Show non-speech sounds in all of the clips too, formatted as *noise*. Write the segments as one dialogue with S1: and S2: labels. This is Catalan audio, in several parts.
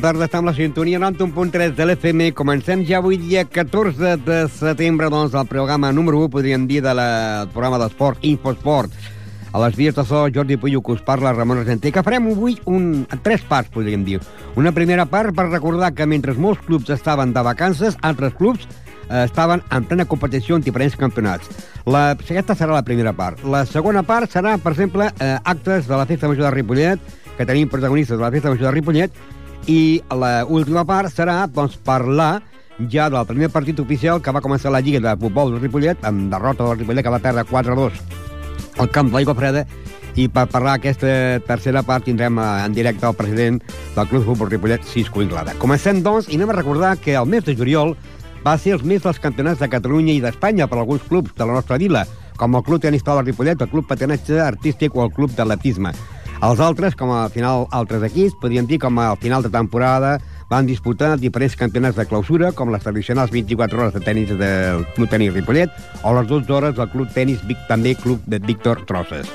S1: Tarda, estem a la sintonia 91.3 de l'FM. Comencem ja avui dia 14 de setembre, doncs, el programa número 1, podríem dir, del de programa d'esport, Infosport. A les vies de so, Jordi Puyo, que us parla, Ramon Argentí, que farem avui un, tres parts, podríem dir. Una primera part per recordar que mentre molts clubs estaven de vacances, altres clubs eh, estaven en plena competició en diferents campionats. La, aquesta serà la primera part. La segona part serà, per exemple, eh, actes de la Festa Major de Ripollet, que tenim protagonistes de la Festa Major de Ripollet, i l'última part serà doncs, parlar ja del primer partit oficial que va començar la Lliga de Futbol del Ripollet, amb derrota del Ripollet que va perdre 4-2 al camp de l'Aigua Freda, i per parlar aquesta tercera part tindrem eh, en directe el president del Club Futbol Ripollet, Cisco Inglada. Comencem, doncs, i anem a recordar que el mes de juliol va ser els mes dels campionats de Catalunya i d'Espanya per alguns clubs de la nostra vila, com el Club Tenis Taula Ripollet, el Club Patinatge Artístic o el Club d'Atletisme. Els altres, com a final altres equips, podríem dir com al final de temporada van disputar diferents campionats de clausura, com les tradicionals 24 hores de tennis del Club Tenis Ripollet o les 12 hores del Club Tenis Vic, també Club de Víctor Trosses.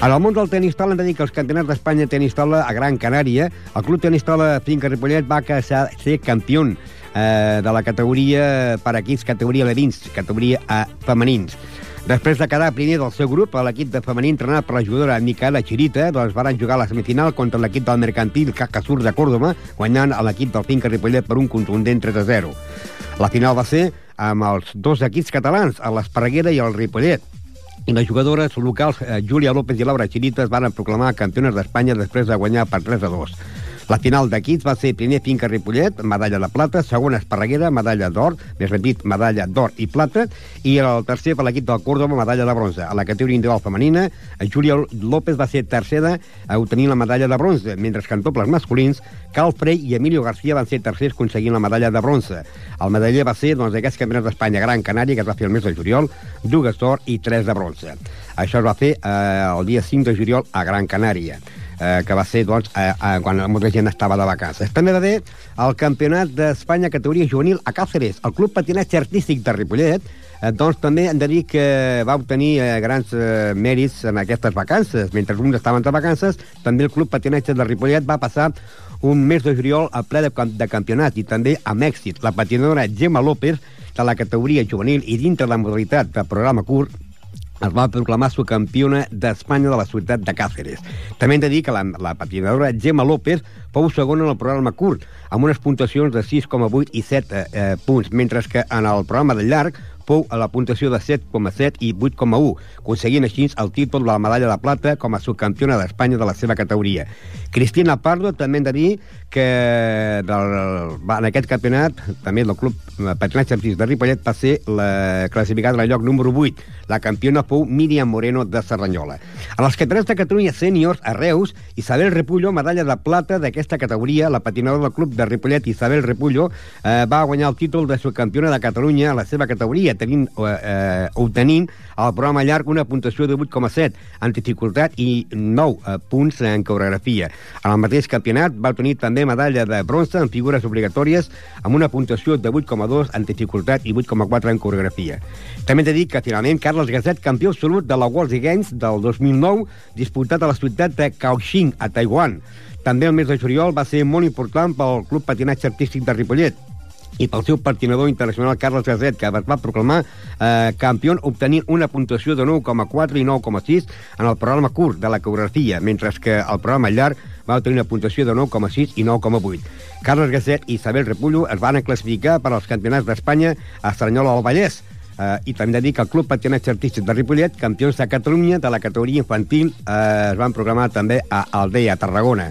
S1: En el món del tenis taula hem de dir que els campionats d'Espanya tenis taula a Gran Canària, el Club Tenis Taula Finca Ripollet va ser campió eh, de la categoria per equips, categoria de dins, categoria a femenins. Després de quedar primer del seu grup, l'equip de femení entrenat per la jugadora Micaela Chirita, doncs van jugar a la semifinal contra l'equip del mercantil Cacasur de Córdoba, guanyant a l'equip del Finca Ripollet per un contundent 3 a 0. La final va ser amb els dos equips catalans, l'Esparreguera i el Ripollet. I les jugadores locals, eh, Júlia López i Laura Chirita, es van proclamar campiones d'Espanya després de guanyar per 3 a 2. La final d'equips va ser primer Finca Ripollet, medalla de plata, segona Esparreguera, medalla d'or, més repit, medalla d'or i plata, i el tercer per l'equip del Córdoba, medalla de bronze. A la categoria individual femenina, Júlia López va ser tercera a obtenir la medalla de bronze, mentre que en dobles masculins, Cal Frey i Emilio García van ser tercers aconseguint la medalla de bronze. El medaller va ser doncs, d'aquests campionats d'Espanya Gran Canària, que es va fer el mes de juliol, dues d'or i tres de bronze. Això es va fer eh, el dia 5 de juliol a Gran Canària eh, que va ser doncs, eh, eh, quan molta gent estava de vacances. També va haver el Campionat d'Espanya categoria juvenil a Càceres. El Club Patinatge Artístic de Ripollet eh, doncs també hem de dir que va obtenir eh, grans eh, mèrits en aquestes vacances. Mentre uns estaven de vacances, també el Club Patinatge de Ripollet va passar un mes de juliol a ple de, de campionat i també amb èxit. La patinadora Gemma López, de la categoria juvenil i dintre la modalitat de programa curt, es va proclamar subcampiona d'Espanya de la ciutat de Càceres. També hem de dir que la, la patinadora Gemma López fou segona en el programa curt, amb unes puntuacions de 6,8 i 7 eh, eh, punts, mentre que en el programa de llarg fou a la puntuació de 7,7 i 8,1, aconseguint així el títol de la medalla de plata com a subcampiona d'Espanya de la seva categoria. Cristina Pardo també hem de dir que del, en aquest campionat, també del Club Patronatge Artís de Ripollet, va ser la classificada el lloc número 8. La campiona fou Míriam Moreno de Serranyola. En els campionats de Catalunya sèniors, a Reus, Isabel Repullo, medalla de plata d'aquesta categoria. La patinadora del Club de Ripollet, Isabel Repullo, eh, va guanyar el títol de subcampiona de Catalunya a la seva categoria, tenint, eh, eh, obtenint al programa llarg una puntuació de 8,7 en dificultat i 9 eh, punts en coreografia. En el mateix campionat va obtenir també medalla de bronze en figures obligatòries amb una puntuació de 8,2 en dificultat i 8,4 en coreografia. També he de dir que finalment Carles Gasset, campió absolut de la World Games del 2009, disputat a la ciutat de Kaohsiung, a Taiwan. També el mes de juliol va ser molt important pel Club Patinatge Artístic de Ripollet i pel seu patinador internacional Carles Gaset, que es va proclamar eh, campió obtenint una puntuació de 9,4 i 9,6 en el programa curt de la coreografia, mentre que el programa llarg va tenir una puntuació de 9,6 i 9,8. Carles Gasset i Isabel Repullo es van classificar per als campionats d'Espanya a Estranyola del Vallès, Eh, I també de dir que el Club Patinatge Artístic de Ripollet, campions de Catalunya de la categoria infantil, eh, es van programar també a Aldea, a Tarragona.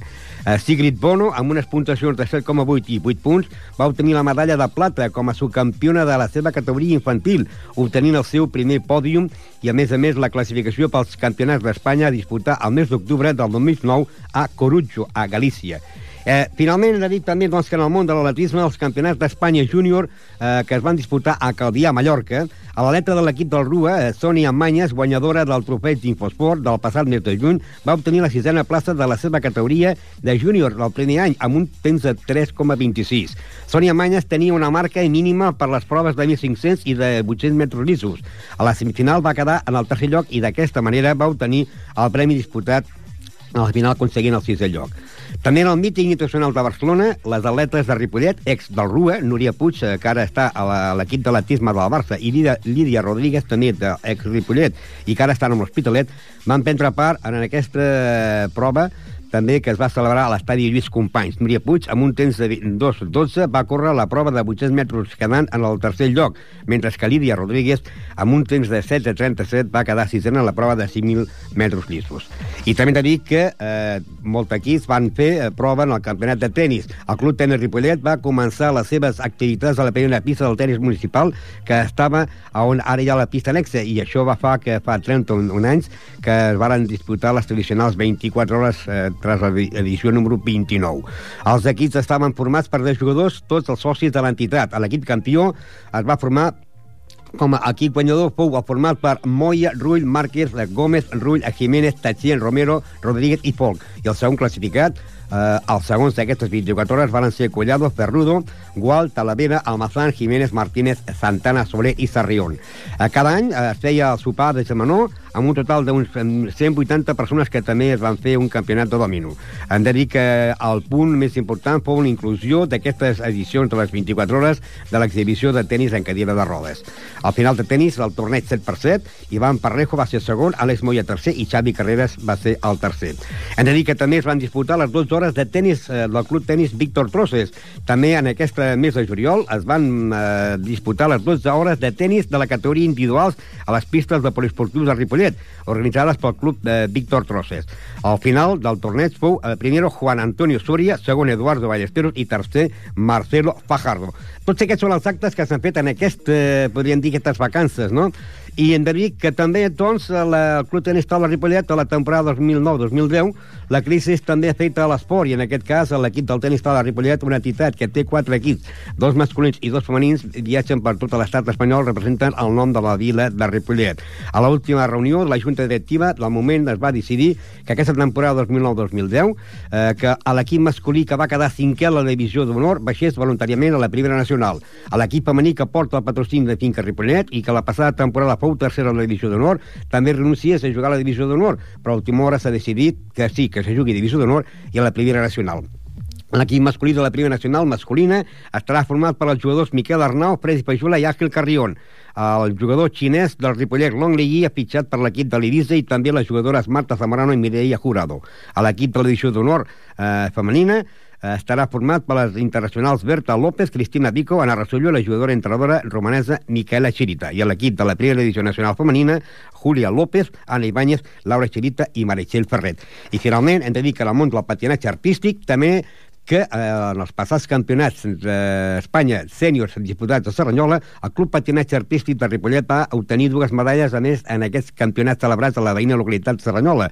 S1: Eh, Sigrid Bono, amb unes puntuacions de 7,8 i 8 punts, va obtenir la medalla de plata com a subcampiona de la seva categoria infantil, obtenint el seu primer pòdium i, a més a més, la classificació pels campionats d'Espanya a disputar el mes d'octubre del 2009 a Corucho, a Galícia. Eh, finalment, he de dir també doncs, que en el món de l'atletisme, els campionats d'Espanya júnior eh, que es van disputar a Caldià, Mallorca, a l'aleta de l'equip del RUA, eh, Sònia Manyes, guanyadora del trofeig d'Infosport del passat mes de juny, va obtenir la sisena plaça de la seva categoria de júnior del primer any, amb un temps de 3,26. Sònia Manyes tenia una marca mínima per les proves de 1.500 i de 800 metres llisos. A la semifinal va quedar en el tercer lloc i d'aquesta manera va obtenir el premi disputat a la final aconseguint el sisè lloc. També en el míting internacional de Barcelona, les atletes de Ripollet, ex del RUE, Núria Puig, eh, que ara està a l'equip de l'atisme de la Barça, i Lídia, Lídia Rodríguez, també ex Ripollet, i que ara estan amb l'Hospitalet, van prendre part en aquesta eh, prova també que es va celebrar a l'estadi Lluís Companys. Núria Puig, amb un temps de 2.12, va córrer la prova de 800 metres quedant en el tercer lloc, mentre que Lídia Rodríguez, amb un temps de 7.37, va quedar sisena en la prova de 5.000 metres llisos. I també de dir que eh, molts equips van fer eh, prova en el campionat de tennis. El Club Tenis Ripollet va començar les seves activitats a la primera pista del tenis municipal, que estava on ara hi ha la pista anexa, i això va fa que fa 31 anys que es varen disputar les tradicionals 24 hores eh, tras l'edició número 29. Els equips estaven formats per 10 jugadors, tots els socis de l'entitat. L'equip campió es va formar com a equip guanyador fou format per Moya, Rull, Márquez, Gómez, Rull, Jiménez, Tachien, Romero, Rodríguez i Folk. I el segon classificat, eh, els segons d'aquestes 24 hores van ser Collado, Ferrudo, Gual, Talavera, Almazán, Jiménez, Martínez, Santana, Soler i Sarrión. Eh, cada any eh, es feia el sopar de Semanó amb un total d'uns 180 persones que també es van fer un campionat de domino. Hem de dir que el punt més important fou la inclusió d'aquestes edicions de les 24 hores de l'exhibició de tennis en cadira de rodes. Al final de tennis, el torneig 7 per 7, Ivan Parrejo va ser segon, Àlex Moya tercer i Xavi Carreras va ser el tercer. Hem de dir que també es van disputar les dues hores de tennis eh, del Club Tenis Víctor Trosses. També en aquesta mes de juliol es van eh, disputar les 12 hores de tennis de la categoria individuals a les pistes de poliesportius de Ripollet Ripollet, organitzades pel club de Víctor Trosses. Al final del torneig fou el primero Juan Antonio Soria, segon Eduardo Ballesteros i tercer Marcelo Fajardo. Tots aquests són els actes que s'han fet en aquest, eh, podríem dir, aquestes vacances, no? I hem de dir que també, doncs, el Club Tenis Taula Ripollet, a la temporada 2009-2010, la crisi també afecta a l'esport, i en aquest cas l'equip del Tenis Taula Ripollet, una entitat que té quatre equips, dos masculins i dos femenins, viatgen per tot l'estat espanyol, representen el nom de la vila de Ripollet. A l'última reunió la Junta Directiva, al moment es va decidir que aquesta temporada 2009-2010, eh, que a l'equip masculí que va quedar cinquè a la divisió d'honor baixés voluntàriament a la primera nacional. A l'equip femení que porta el patrocini de Finca Ripollet i que la passada temporada fou tercera a la divisió d'honor, també renunciés a jugar a la divisió d'honor, però a última hora s'ha decidit que sí, que se jugui a divisió d'honor i a la primera nacional. L'equip masculí de la primera nacional masculina estarà format per els jugadors Miquel Arnau, Freddy Pajula i Àngel Carrión. El jugador xinès del Ripollet Long Li ha fitxat per l'equip de l'Ibiza i també les jugadores Marta Zamorano i Mireia Jurado. A l'equip de l'edició d'honor eh, femenina estarà format per les internacionals Berta López, Cristina Vico, Ana Rasullo la jugadora entrenadora romanesa Micaela Chirita. I a l'equip de la primera edició nacional femenina, Júlia López, Ana Ibáñez, Laura Chirita i Meritxell Ferret. I finalment hem de dir que en món del patinatge artístic també que eh, en els passats campionats d'Espanya eh, sèniors disputats a Serranyola, el Club Patinatge Artístic de Ripollet va obtenir dues medalles, a més, en aquests campionats celebrats a la veïna localitat de Serranyola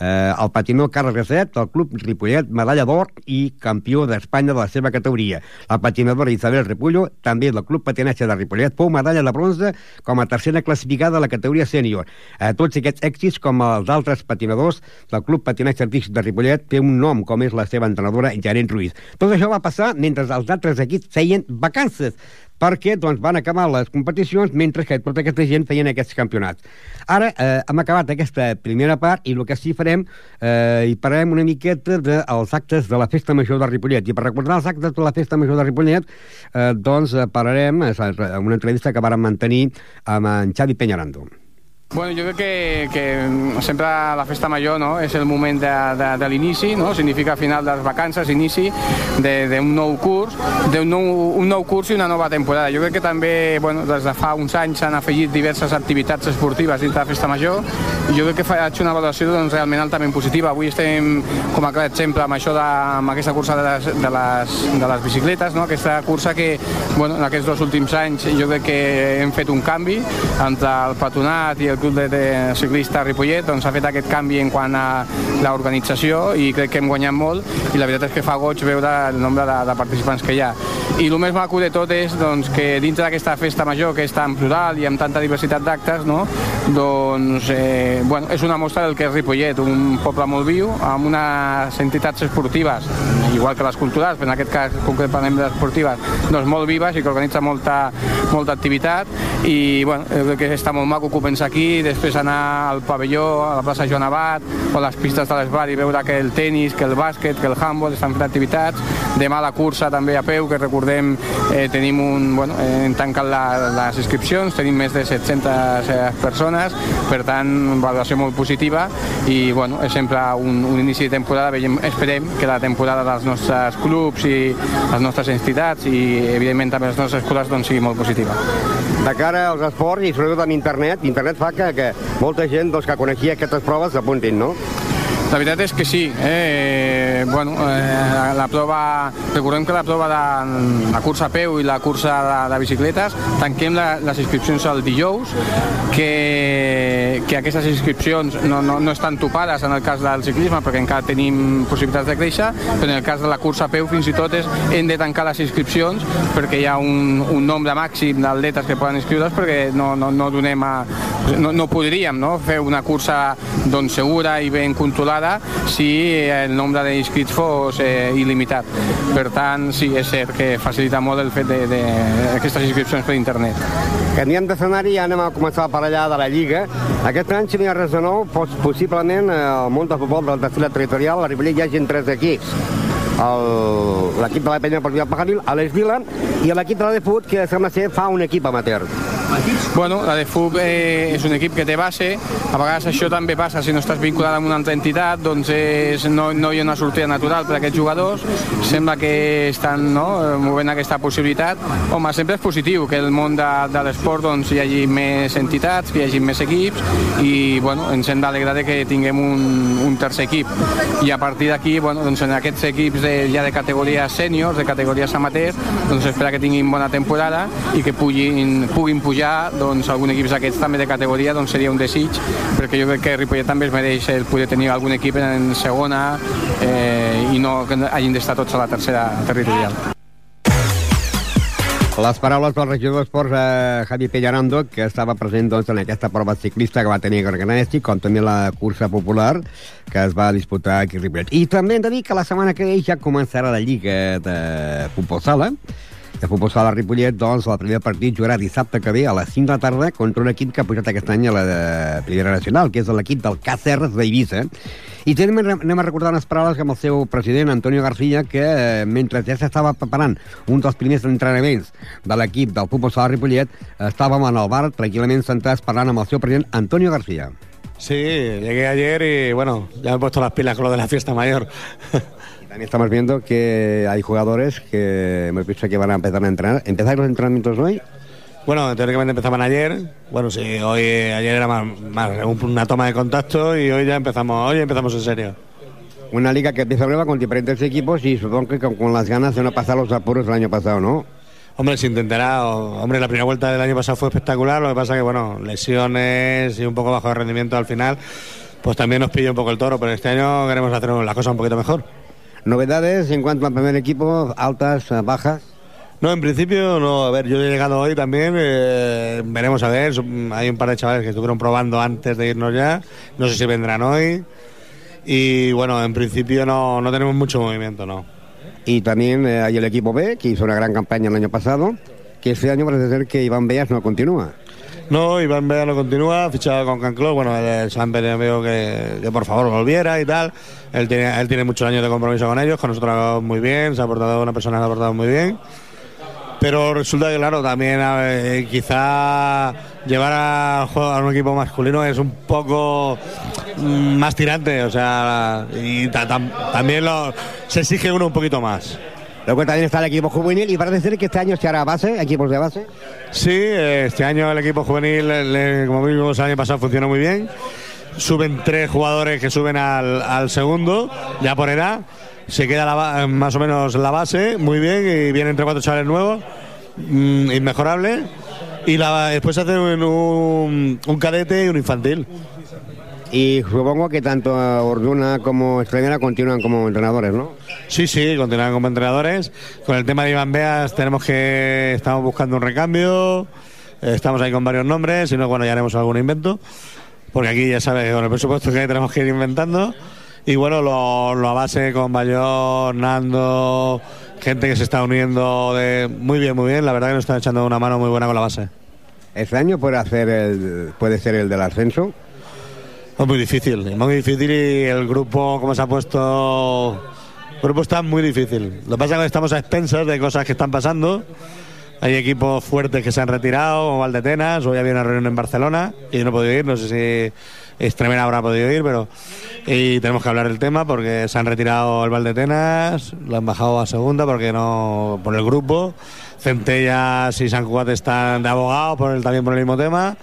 S1: eh, el patinó Carles Gasset, del Club Ripollet, medalla d'or i campió d'Espanya de la seva categoria. La patinadora Isabel Repullo, també del Club Patinatge de Ripollet, fou medalla de bronze com a tercera classificada a la categoria sènior. Eh, tots aquests èxits, com els altres patinadors del Club Patinatge Artístic de Ripollet, té un nom, com és la seva entrenadora, Janet Ruiz. Tot això va passar mentre els altres equips feien vacances perquè doncs, van acabar les competicions mentre que tota aquesta gent feien aquests campionats. Ara eh, hem acabat aquesta primera part i el que sí farem, eh, i parlarem una miqueta dels actes de la Festa Major de Ripollet. I per recordar els actes de la Festa Major de Ripollet, eh, doncs eh, parlarem en una entrevista que vàrem mantenir amb en Xavi Peñarando.
S2: Bueno, jo crec que, que sempre la festa major no? és el moment de, de, de l'inici, no? significa final de les vacances, inici d'un nou curs, d'un nou, un nou curs i una nova temporada. Jo crec que també bueno, des de fa uns anys s'han afegit diverses activitats esportives dins de la festa major i jo crec que faig una valoració doncs, realment altament positiva. Avui estem com a clar exemple amb això de, amb aquesta cursa de les, de les, de les bicicletes, no? aquesta cursa que bueno, en aquests dos últims anys jo crec que hem fet un canvi entre el patronat i el Club de, de Ciclista Ripollet doncs, ha fet aquest canvi en quant a l'organització i crec que hem guanyat molt i la veritat és que fa goig veure el nombre de, de participants que hi ha. I el més maco de tot és doncs, que dintre d'aquesta festa major que és tan plural i amb tanta diversitat d'actes, no? doncs eh, bueno, és una mostra del que és Ripollet, un poble molt viu, amb unes entitats esportives igual que les culturals, però en aquest cas concretament les esportives, doncs molt vives i que organitza molta, molta activitat i bueno, crec que està molt maco començar aquí, després anar al pavelló, a la plaça Joan Abat o les pistes de l'Esbar i veure que el tennis, que el bàsquet, que el handball estan fent activitats. Demà la cursa també a peu, que recordem eh, tenim un, bueno, eh, hem tancat la, les inscripcions, tenim més de 700 eh, persones, per tant, valoració molt positiva i bueno, és sempre un, un inici de temporada, veiem, esperem que la temporada dels nostres clubs i les nostres entitats i evidentment també les nostres escoles doncs, sigui molt positiva.
S1: De cara als esports i sobretot amb internet, internet fa que, que molta gent doncs, que coneixia aquestes proves s'apuntin, no?
S2: La veritat és que sí. Eh? Bueno, eh, la prova, recordem que la prova de la cursa a peu i la cursa de, de bicicletes tanquem la, les inscripcions el dijous, que, que aquestes inscripcions no, no, no estan topades en el cas del ciclisme perquè encara tenim possibilitats de créixer, però en el cas de la cursa a peu fins i tot és, hem de tancar les inscripcions perquè hi ha un, un nombre màxim d'atletes que poden inscriure's perquè no, no, no donem a, no, no podríem no, fer una cursa doncs, segura i ben controlada vegada si el nombre d'inscrits fos eh, il·limitat. Per tant, sí, és cert que facilita molt el fet d'aquestes inscripcions per internet.
S1: Canviem d'escenari i anem a començar a parlar de la Lliga. Aquest any, si no hi ha res de nou, possiblement eh, el món del futbol del desfilat territorial, a Ripollet hi hagi tres equips l'equip de la penya deportiva Pajaril, a l'Esvila, i l'equip de la de Fut, que sembla ser fa un equip amateur.
S2: Bueno, la de FUB eh, és un equip que té base, a vegades això també passa si no estàs vinculat amb una altra entitat, doncs és, no, no hi ha una sortida natural per a aquests jugadors, sembla que estan no, movent aquesta possibilitat. Home, sempre és positiu que el món de, de l'esport doncs, hi hagi més entitats, que hi hagi més equips i bueno, ens hem d'alegrar que tinguem un, un tercer equip. I a partir d'aquí, bueno, doncs en aquests equips de, ja de categories sèniors, de categories amateurs, doncs espera que tinguin bona temporada i que puguin, puguin pujar doncs, algun equip d'aquests també de categoria doncs, seria un desig, perquè jo crec que Ripollet també es mereix el poder tenir algun equip en segona eh, i no que hagin d'estar tots a la tercera territorial.
S1: Les paraules del regidor d'Esports, eh, Javi Pellarando, que estava present doncs, en aquesta prova ciclista que va tenir Garganesti, com també la cursa popular que es va disputar aquí a Ripollet. I també hem de dir que la setmana que ve ja començarà la Lliga de Futbol Sala, de futbol sala Ripollet, doncs, el primer partit jugarà dissabte que ve a les 5 de la tarda contra un equip que ha pujat aquest any a la de Primera Nacional, que és l'equip del Càceres d'Eivissa. I també anem a recordar unes paraules amb el seu president, Antonio García, que eh, mentre ja s'estava preparant un dels primers entrenaments de l'equip del futbol sala Ripollet, estàvem en el bar tranquil·lament sentats parlant amb el seu president, Antonio García.
S3: Sí, llegué ayer y bueno, ya me he puesto las pilas con lo de la fiesta mayor.
S1: También estamos viendo que hay jugadores que hemos visto que van a empezar a entrenar. ¿Empezáis los entrenamientos hoy?
S3: Bueno, teóricamente empezaban ayer. Bueno, sí, hoy ayer era más, más, una toma de contacto y hoy ya empezamos, hoy empezamos en serio.
S1: Una liga que empieza nueva con diferentes equipos y supongo que con, con las ganas de no pasar los apuros del año pasado, ¿no?
S3: Hombre, se intentará. Hombre, la primera vuelta del año pasado fue espectacular. Lo que pasa que, bueno, lesiones y un poco bajo de rendimiento al final, pues también nos pilla un poco el toro. Pero este año queremos hacer las cosas un poquito mejor.
S1: ¿Novedades en cuanto al primer equipo? ¿Altas, bajas?
S3: No, en principio no. A ver, yo he llegado hoy también. Eh, veremos a ver. Hay un par de chavales que estuvieron probando antes de irnos ya. No sé si vendrán hoy. Y bueno, en principio no, no tenemos mucho movimiento, no.
S1: Y también eh, hay el equipo B, que hizo una gran campaña el año pasado, que este año parece ser que Iván Beas no continúa.
S3: No, Iván Beas no continúa, fichado con Canclós, bueno, el San veo que, que, por favor volviera y tal. Él tiene, él tiene muchos años de compromiso con ellos, con nosotros muy bien, se ha aportado una persona que ha aportado muy bien. Pero resulta que, claro, también ver, quizá llevar a, a, un equipo masculino es un poco mm, más tirante, o sea, y ta, tam, también lo, se exige uno un poquito más.
S1: Luego también está el equipo juvenil y parece ser que este año se hará base, equipos de base.
S3: Sí, este año el equipo juvenil, como vimos el año pasado, funcionó muy bien. Suben tres jugadores que suben al, al segundo, ya por edad. Se queda la, más o menos la base, muy bien, y vienen tres cuatro chavales nuevos, mmm, inmejorable. Y la, después hacen un, un cadete y un infantil.
S1: Y supongo que tanto Orduna como Estrellera continúan como entrenadores, ¿no?
S3: Sí, sí, continúan como entrenadores. Con el tema de Iván Beas tenemos que estamos buscando un recambio. Estamos ahí con varios nombres, si no, bueno, ya haremos algún invento. Porque aquí ya sabes, con el presupuesto que tenemos que ir inventando. Y bueno, lo, lo a base con Bayón, Nando, gente que se está uniendo de muy bien, muy bien. La verdad que nos están echando una mano muy buena con la base.
S1: ¿Este año puede, hacer el, puede ser el del ascenso?
S3: Es muy difícil, es muy difícil y el grupo, como se ha puesto, el grupo está muy difícil. Lo que pasa es que estamos a expensas de cosas que están pasando. Hay equipos fuertes que se han retirado, como Valdetenas, hoy había una reunión en Barcelona y yo no he podido ir, no sé si Extremadura habrá podido ir, pero y tenemos que hablar del tema porque se han retirado el Valdetenas, lo han bajado a segunda porque no por el grupo. Centellas y San Cugat están de abogado por el, también por el mismo tema.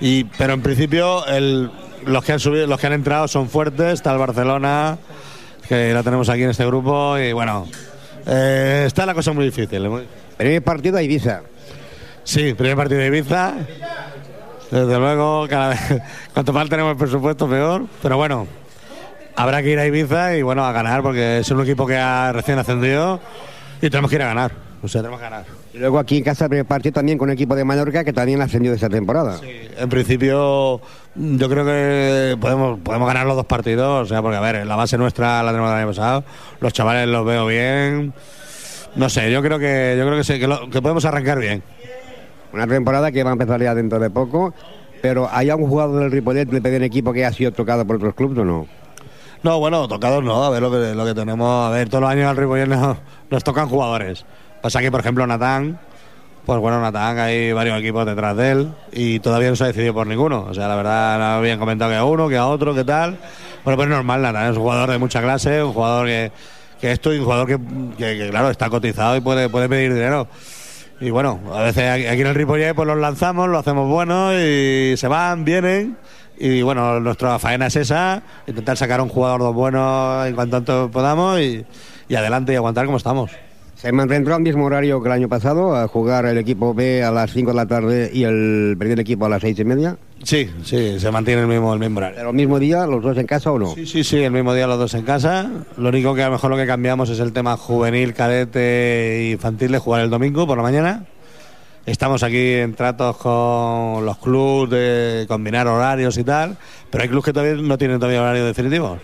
S3: Y, pero en principio el, los que han subido, los que han entrado son fuertes, está el Barcelona, que la tenemos aquí en este grupo, y bueno, eh, está la cosa muy difícil. Muy...
S1: Primer partido a Ibiza.
S3: Sí, primer partido de Ibiza. Desde luego, cada vez, *laughs* cuanto más tenemos el presupuesto, peor. Pero bueno, habrá que ir a Ibiza y bueno, a ganar, porque es un equipo que ha recién ascendido y tenemos que ir a ganar. O sea, tenemos que ganar.
S1: Y luego aquí en casa el primer partido también con el equipo de Mallorca que también ha ascendido esta temporada.
S3: Sí, en principio yo creo que podemos, podemos ganar los dos partidos, o sea, porque a ver, la base nuestra la tenemos el año pasado, los chavales los veo bien. No sé, yo creo que yo creo que, sí, que, lo, que podemos arrancar bien.
S1: Una temporada que va a empezar ya dentro de poco, pero ¿hay algún jugador del Ripollet le pedí un equipo que ha sido tocado por otros clubes o no?
S3: No, bueno, tocados no, a ver lo que, lo que tenemos, a ver, todos los años al Ripollet nos, nos tocan jugadores. Pasa que, por ejemplo, Natán, pues bueno, Natán, hay varios equipos detrás de él y todavía no se ha decidido por ninguno. O sea, la verdad, no habían comentado que a uno, que a otro, que tal. Bueno, pues normal, Natán es un jugador de mucha clase, un jugador que, que esto y un jugador que, claro, está cotizado y puede, puede pedir dinero. Y bueno, a veces aquí en el Ripollet pues los lanzamos, lo hacemos bueno y se van, vienen. Y bueno, nuestra faena es esa, intentar sacar un jugador bueno en cuanto podamos y, y adelante y aguantar como estamos.
S1: Se mantendrá al mismo horario que el año pasado, a jugar el equipo B a las 5 de la tarde y el primer equipo a las 6 y media.
S3: Sí, sí, se mantiene el mismo, el mismo horario.
S1: ¿Pero el mismo día, los dos en casa o no?
S3: Sí, sí, sí, el mismo día los dos en casa. Lo único que a lo mejor lo que cambiamos es el tema juvenil, cadete e infantil de jugar el domingo por la mañana. Estamos aquí en tratos con los clubes de combinar horarios y tal, pero hay clubes que todavía no tienen todavía horario definitivo.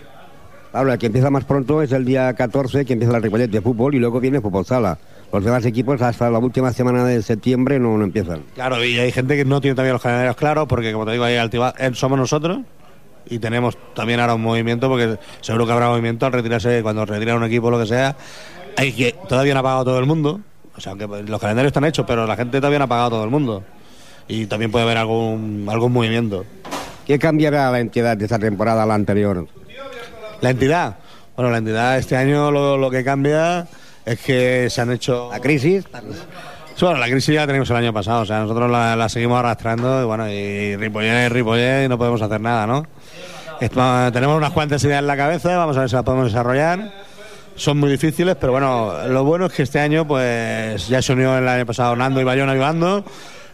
S1: Claro, el que empieza más pronto es el día 14, que empieza la Ripollet de fútbol y luego viene fútbol sala. Los demás equipos hasta la última semana de septiembre no, no empiezan.
S3: Claro, y hay gente que no tiene todavía los calendarios claros porque, como te digo, ahí altiva, somos nosotros y tenemos también ahora un movimiento porque seguro que habrá movimiento al retirarse, cuando retiran un equipo o lo que sea. Hay que, todavía no ha pagado todo el mundo, o sea, aunque los calendarios están hechos, pero la gente todavía no ha pagado todo el mundo. Y también puede haber algún, algún movimiento.
S1: ¿Qué cambiará la entidad de esta temporada a la anterior?
S3: La entidad. Bueno, la entidad este año lo, lo, que cambia es que se han hecho...
S1: ¿La crisis?
S3: Bueno, la crisis ya la tenemos el año pasado, o sea, nosotros la, la seguimos arrastrando y bueno, y Ripollet, Ripollet y no podemos hacer nada, ¿no? Esto, tenemos unas cuantas ideas en la cabeza, vamos a ver si las podemos desarrollar. Son muy difíciles, pero bueno, lo bueno es que este año pues ya se unió el año pasado Nando y Bayón ayudando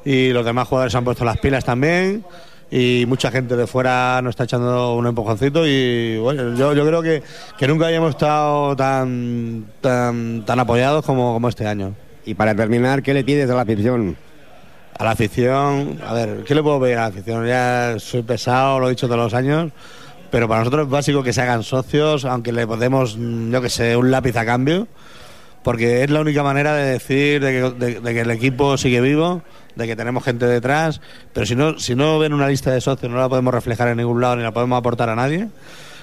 S3: y los demás jugadores han puesto las pilas también y mucha gente de fuera nos está echando un empujoncito y bueno, yo, yo creo que, que nunca habíamos estado tan, tan, tan apoyados como, como este año.
S1: Y para terminar, ¿qué le pides a la afición?
S3: A la afición, a ver, ¿qué le puedo pedir a la afición? Ya soy pesado, lo he dicho todos los años, pero para nosotros es básico que se hagan socios, aunque le podemos, yo que sé, un lápiz a cambio, porque es la única manera de decir de que, el equipo sigue vivo de que tenemos gente detrás, pero si no, si no ven una lista de socios, no la podemos reflejar en ningún lado ni la podemos aportar a nadie,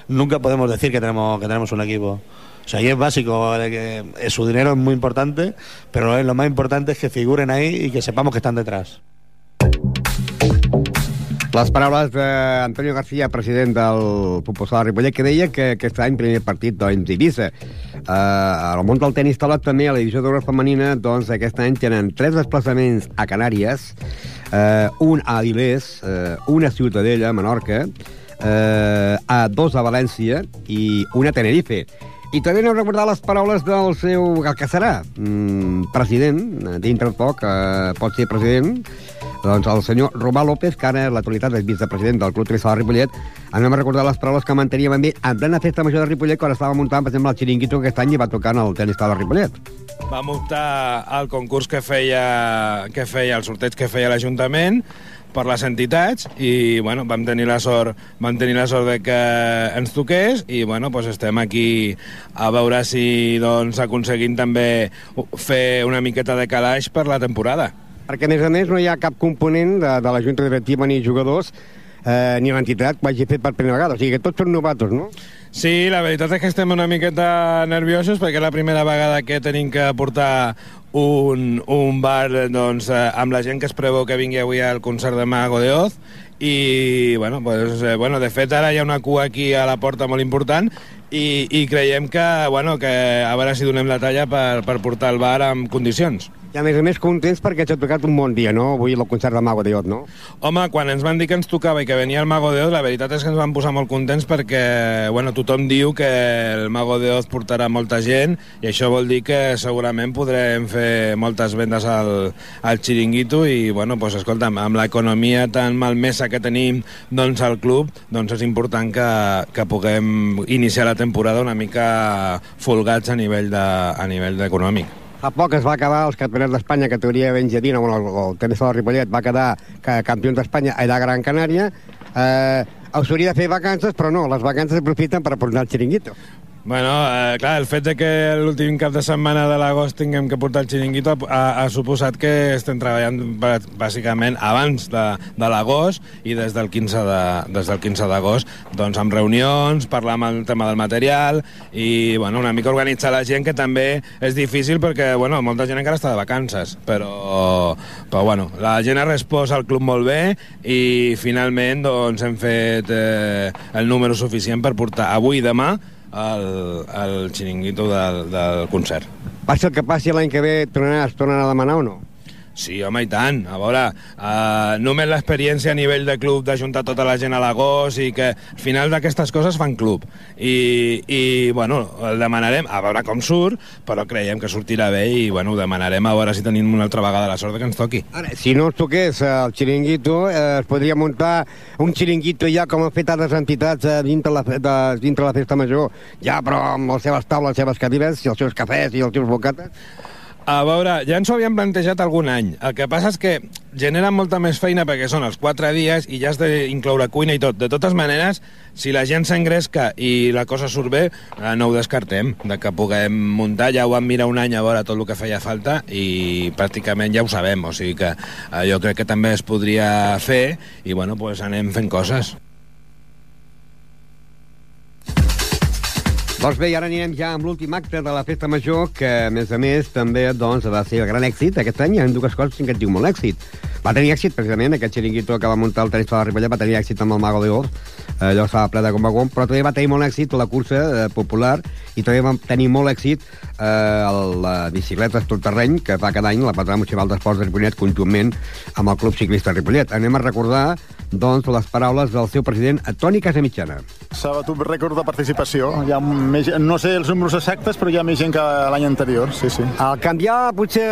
S3: nunca podemos decir que tenemos, que tenemos un equipo. O sea, y es básico, que su dinero es muy importante, pero lo más importante es que figuren ahí y que sepamos que están detrás.
S1: Les paraules d'Antonio García, president del Futbol Sala Ripollet, que deia que aquest any primer partit doncs, d'Eivissa. Uh, al món del tenis talat també, a la divisió d'Euro femenina, doncs aquest any tenen tres desplaçaments a Canàries, uh, un a Avilés, uh, un a Ciutadella, Menorca, uh, a dos a València i un a Tenerife. I també no recordar les paraules del seu, el que serà, mm, president, dintre poc, eh, pot ser president, doncs el senyor Romà López, que ara en l'actualitat és vicepresident del Club Tenis de Ripollet, anem a recordar les paraules que manteníem amb ell en plena festa major de Ripollet quan estava muntant, per exemple, el xiringuito que aquest any i va tocar en el tenis de Ripollet.
S4: Vam optar al concurs que feia, que feia el sorteig que feia l'Ajuntament per les entitats i bueno, vam tenir la sort vam tenir la sort de que ens toqués i bueno, doncs estem aquí a veure si doncs, aconseguim també fer una miqueta de calaix per la temporada.
S1: Perquè, a més a més, no hi ha cap component de, de la Junta Directiva ni jugadors eh, ni l'entitat que ho hagi fet per primera vegada. O sigui que tots són novatos, no?
S4: Sí, la veritat és que estem una miqueta nerviosos perquè és la primera vegada que tenim que portar un, un bar doncs, eh, amb la gent que es preveu que vingui avui al concert de Mago de Oz i bueno, pues, eh, bueno, de fet ara hi ha una cua aquí a la porta molt important i, i creiem que, bueno, que a veure si donem la talla per, per portar el bar en condicions.
S1: I a més a més contents perquè t'ha tocat un bon dia, no? Avui el concert de Mago de Oz, no?
S4: Home, quan ens van dir que ens tocava i que venia el Mago de Oz, la veritat és que ens van posar molt contents perquè, bueno, tothom diu que el Mago de Oz portarà molta gent i això vol dir que segurament podrem fer moltes vendes al, al xiringuito i, bueno, pues, escolta'm, amb l'economia tan malmesa que tenim doncs, al club, doncs és important que, que puguem iniciar la temporada una mica folgats a nivell de, a nivell econòmic.
S1: Fa poc es va acabar els campionats d'Espanya, categoria benjadina, bueno, el, el tenis de Ripollet va quedar campions d'Espanya allà a Gran Canària. Eh, us hauria de fer vacances, però no, les vacances aprofiten per aportar el xiringuito.
S4: Bueno, eh, clar, el fet de que l'últim cap de setmana de l'agost tinguem que portar el xiringuito ha, ha suposat que estem treballant bàsicament abans de, de l'agost i des del 15 de, des del 15 d'agost doncs amb reunions, parlar amb el tema del material i bueno, una mica organitzar la gent que també és difícil perquè bueno, molta gent encara està de vacances però, però bueno, la gent ha respost al club molt bé i finalment doncs hem fet eh, el número suficient per portar avui i demà el, el xiringuito del, del concert.
S1: Passi el que passi l'any que ve, tornaràs, tornarà a demanar o no?
S4: Sí, home, i tant. A veure, uh, només l'experiència a nivell de club d'ajuntar tota la gent a l'agost i que al final d'aquestes coses fan club. I, I, bueno, el demanarem, a veure com surt, però creiem que sortirà bé i, bueno, ho demanarem a veure si tenim una altra vegada la sort que ens toqui.
S1: Ara, si no ens toqués el xiringuito, eh, es podria muntar un xiringuito ja com han fet altres entitats eh, dintre, la, de, dintre la festa major, ja però amb les seves taules, les seves cadires, i els seus cafès i els seus bocates.
S4: A veure, ja ens ho havíem plantejat algun any. El que passa és que generen molta més feina perquè són els quatre dies i ja has d'incloure cuina i tot. De totes maneres, si la gent s'engresca i la cosa surt bé, eh, no ho descartem, de que puguem muntar. Ja ho vam mirar un any a veure tot el que feia falta i pràcticament ja ho sabem. O sigui que eh, jo crec que també es podria fer i, bueno, pues anem fent coses.
S1: Doncs bé, i ara anirem ja amb l'últim acte de la Festa Major, que, a més a més, també doncs, va ser gran èxit aquest any. Hi ha dues coses que et diu molt èxit. Va tenir èxit, precisament, aquest xiringuito que va muntar el tenis de la Ripollet, va tenir èxit amb el Mago de Or, allò estava ple de gombagom, però també va tenir molt èxit la cursa eh, popular i també va tenir molt èxit eh, la bicicleta tot terreny, que fa cada any la patrona municipal d'esports de Ripollet, conjuntament amb el Club Ciclista Ripollet. Anem a recordar doncs, les paraules del seu president, Toni Casamitjana.
S5: S'ha batut rècord de participació. Hi ha més, no sé els números exactes, però hi ha més gent que l'any anterior, sí, sí.
S1: Al canviar potser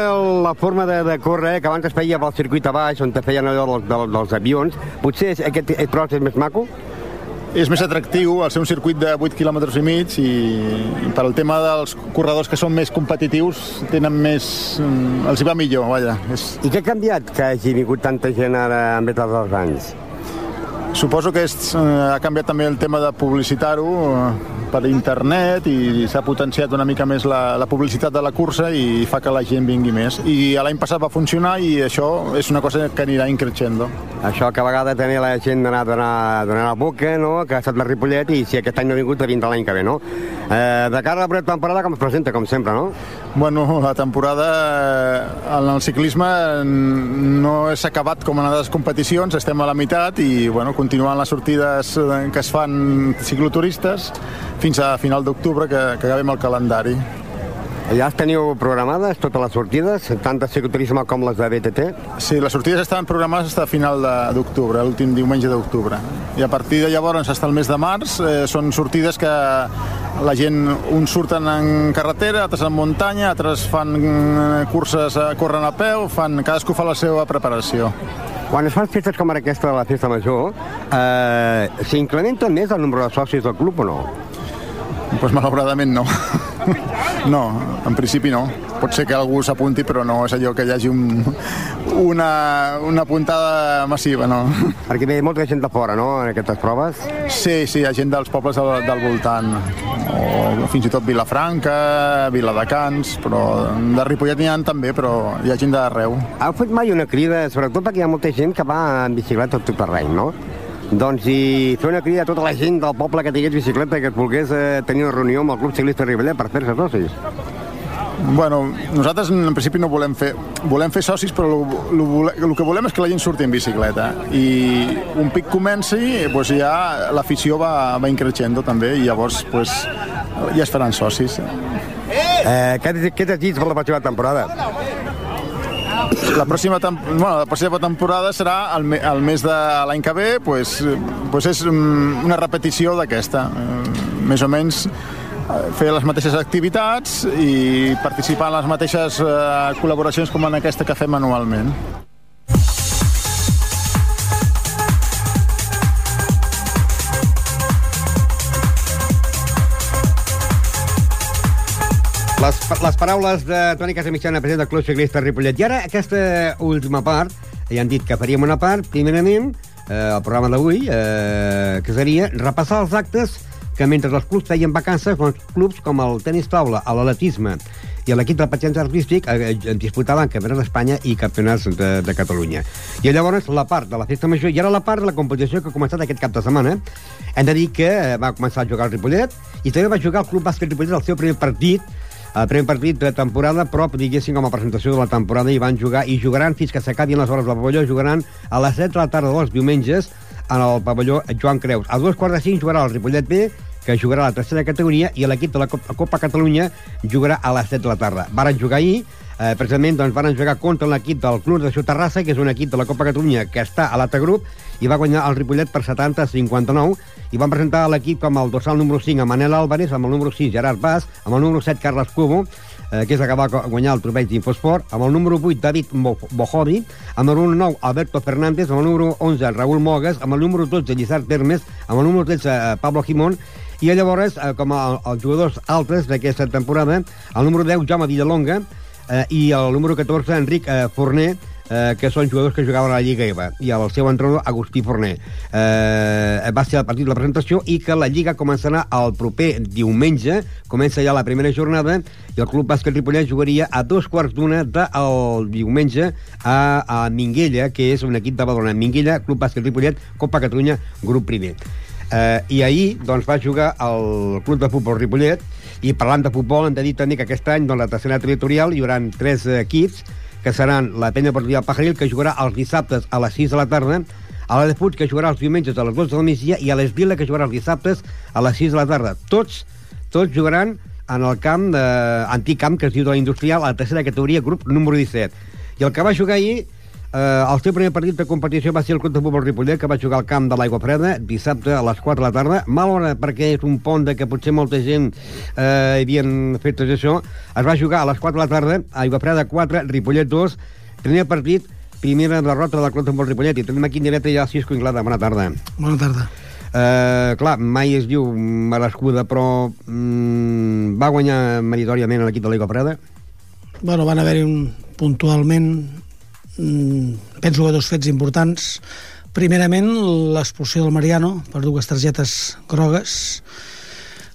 S1: la forma de, de córrer, que abans es feia pel circuit a baix, on te feien allò dels, dels, dels avions, potser aquest tros és més maco?
S5: És més atractiu al ser un circuit de 8 km i mig i, per al tema dels corredors que són més competitius tenen més... els hi va millor, vaja. És...
S1: I què ha canviat que hagi vingut tanta gent ara en veure dels anys?
S5: Suposo que és, eh, ha canviat també el tema de publicitar-ho eh, per internet i s'ha potenciat una mica més la, la publicitat de la cursa i fa que la gent vingui més. I l'any passat va funcionar i això és una cosa que anirà increixendo.
S1: Això que a vegades també la gent d'anar a donar, donar la boca, no? que ha estat la Ripollet i si aquest any no ha vingut, vindrà l'any que ve, no? Eh, de cara a la temporada, com es presenta, com sempre, no?
S5: Bueno, la temporada eh, en el ciclisme no s'ha acabat com en altres competicions, estem a la meitat i bueno, continuant les sortides eh, que es fan cicloturistes fins a final d'octubre que, que acabem el calendari.
S1: Ja es teniu programades totes les sortides, tant de cicloturisme com les de BTT?
S5: Sí, les sortides estaven programades fins a final d'octubre, l'últim diumenge d'octubre. I a partir de llavors, fins al mes de març, eh, són sortides que la gent, uns surten en carretera, altres en muntanya, altres fan eh, curses, eh, corren a peu, fan, cadascú fa la seva preparació.
S1: Quan es fan festes com ara aquesta de la festa major, eh, s'incrementa més el nombre de socis del club o no?
S5: Doncs pues malauradament no. *laughs* no, en principi no. Pot ser que algú s'apunti, però no és allò que hi hagi un, una, una puntada massiva, no? *laughs*
S1: Perquè ve molta gent de fora, no?, en aquestes proves.
S5: Sí, sí, hi ha gent dels pobles del, del voltant, o fins i tot Vilafranca, Viladecans, però de Ripollet n'hi ha també, però hi ha gent d'arreu.
S1: Heu fet mai una crida, sobretot perquè hi ha molta gent que va en bicicleta tot terreny, no? Doncs i fer una crida a tota la gent del poble que tingués bicicleta que es volgués eh, tenir una reunió amb el Club Ciclista Ripollet per fer-se socis.
S5: Bueno, nosaltres en principi no volem fer, volem fer socis, però el que volem és que la gent surti en bicicleta. I un pic comenci, doncs ja l'afició va, va increixendo també, i llavors pues, ja es faran socis.
S1: Eh, què, què desig per la pròxima temporada?
S5: La pròxima, bueno, la pròxima temporada serà el, me el mes de l'any que ve, pues, pues és mm, una repetició d'aquesta. Més o menys fer les mateixes activitats i participar en les mateixes eh, col·laboracions com en aquesta que fem anualment.
S1: Les, les paraules de Toni Casamitjana, president del Club Ciclista Ripollet. I ara, aquesta última part, ja han dit que faríem una part, primerament, eh, el programa d'avui, eh, que seria repassar els actes que mentre els clubs feien vacances, doncs clubs com el tenis taula, l'atletisme i l'equip del patinatge artístic eh, eh, disputaven campionats d'Espanya i campionats de, de Catalunya. I llavors la part de la festa major i ara la part de la competició que ha començat aquest cap de setmana. Hem de dir que eh, va començar a jugar el Ripollet i també va jugar el Club Bàsquet Ripollet el seu primer partit el primer partit de temporada, però, diguéssim, com a presentació de la temporada, i van jugar, i jugaran fins que s'acabin les hores del pavelló, jugaran a les 7 de la tarda dels diumenges en el pavelló Joan Creus. A dos quarts de cinc jugarà el Ripollet B, que jugarà a la tercera categoria, i l'equip de la Copa Catalunya jugarà a les 7 de la tarda. Varen jugar ahir, eh, precisament doncs, van jugar contra l'equip del Club de Ciutat que és un equip de la Copa Catalunya que està a l'altre grup, i va guanyar el Ripollet per 70-59, i van presentar l'equip com el dorsal número 5 a Manel Álvarez, amb el número 6 Gerard Bas, amb el número 7 Carles Cubo, eh, que és el que va guanyar el trofeig d'Infosport, amb el número 8 David Bojovi, amb el número 9 Alberto Fernández, amb el número 11 Raúl Mogues, amb el número 12 Lizard Termes, amb el número 13 eh, Pablo Jimón, i llavors, eh, com els jugadors altres d'aquesta temporada, el número 10, Jaume Villalonga, eh, i el número 14, Enric eh, Forner, eh, que són jugadors que jugaven a la Lliga EVA, i el seu entrenador, Agustí Forner. Eh, va ser el partit de la presentació i que la Lliga començarà el proper diumenge, comença ja la primera jornada, i el Club Bàsquet Ripollet jugaria a dos quarts d'una del diumenge a, a Minguella, que és un equip de Badalona. Minguella, Club Bàsquet Ripollet, Copa Catalunya, grup primer. Eh, I ahir doncs, va jugar al Club de Futbol Ripollet i parlant de futbol hem de dir també que aquest any doncs, la tercera territorial hi haurà tres equips que seran la Penya Deportiva Pajaril que jugarà els dissabtes a les 6 de la tarda a la de Puig que jugarà els diumenges a les 12 del migdia i a l'Esvila que jugarà els dissabtes a les 6 de la tarda. Tots, tots jugaran en el camp de, antic camp que es diu de la Industrial a la tercera categoria, grup número 17. I el que va jugar ahir Eh, el seu primer partit de competició va ser el Club de Futbol Ripollet, que va jugar al camp de l'Aigua Freda dissabte a les 4 de la tarda. Mal hora, perquè és un pont de que potser molta gent eh, havien fet tot això. Es va jugar a les 4 de la tarda, Aigua Freda 4, Ripollet 2. Primer partit, primera derrota del Club de Futbol Ripollet. I tenim aquí en directe ja Cisco Inglada. Bona tarda.
S6: Bona tarda.
S1: Uh, clar, mai es diu merescuda, però mm, va guanyar meritòriament l'equip de l'Aigua Freda?
S6: Bueno, van haver-hi un, puntualment penso que dos fets importants. Primerament, l'expulsió del Mariano per dues targetes grogues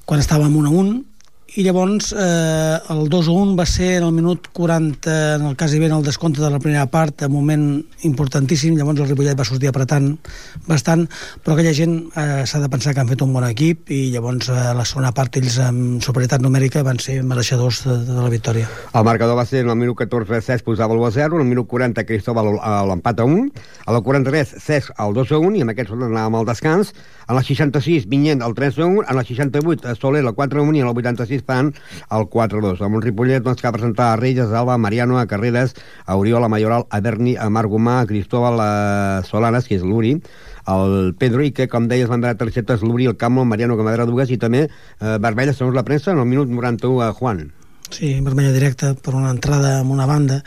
S6: quan estàvem 1 a 1 i llavors eh, el 2 a 1 va ser en el minut 40 en el cas hi ven el descompte de la primera part un moment importantíssim. Llavors el Ripollet va sortir apretant bastant però aquella gent eh, s'ha de pensar que han fet un bon equip i llavors a eh, la segona part ells amb superioritat numèrica van ser mereixedors de, de la victòria.
S1: El marcador va ser en el minut 14 Cesc posava el 1 a 0 en el minut 40 Cristóbal l'empat a 1 a la 43 Cesc el 2 a 1 i amb aquests anàvem al descans. En la 66 Vinyent el 3 a 1 en la 68 Soler el 4 a 1 i en el 86 fan el 4-2. Amb un Ripollet doncs, que va presentar a Reyes, Alba, Mariano, a Carreras, a Oriol, a Mayoral, a Berni, a Marc Gomà, a Cristóbal, a Solanes, que és l'Uri, el Pedro i que, com deies, van dar targetes l'Uri, el Camo, el Mariano, que va dues, i també eh, Barbella, segons la premsa, en el minut 91 a Juan.
S6: Sí, vermella directa per una entrada amb una banda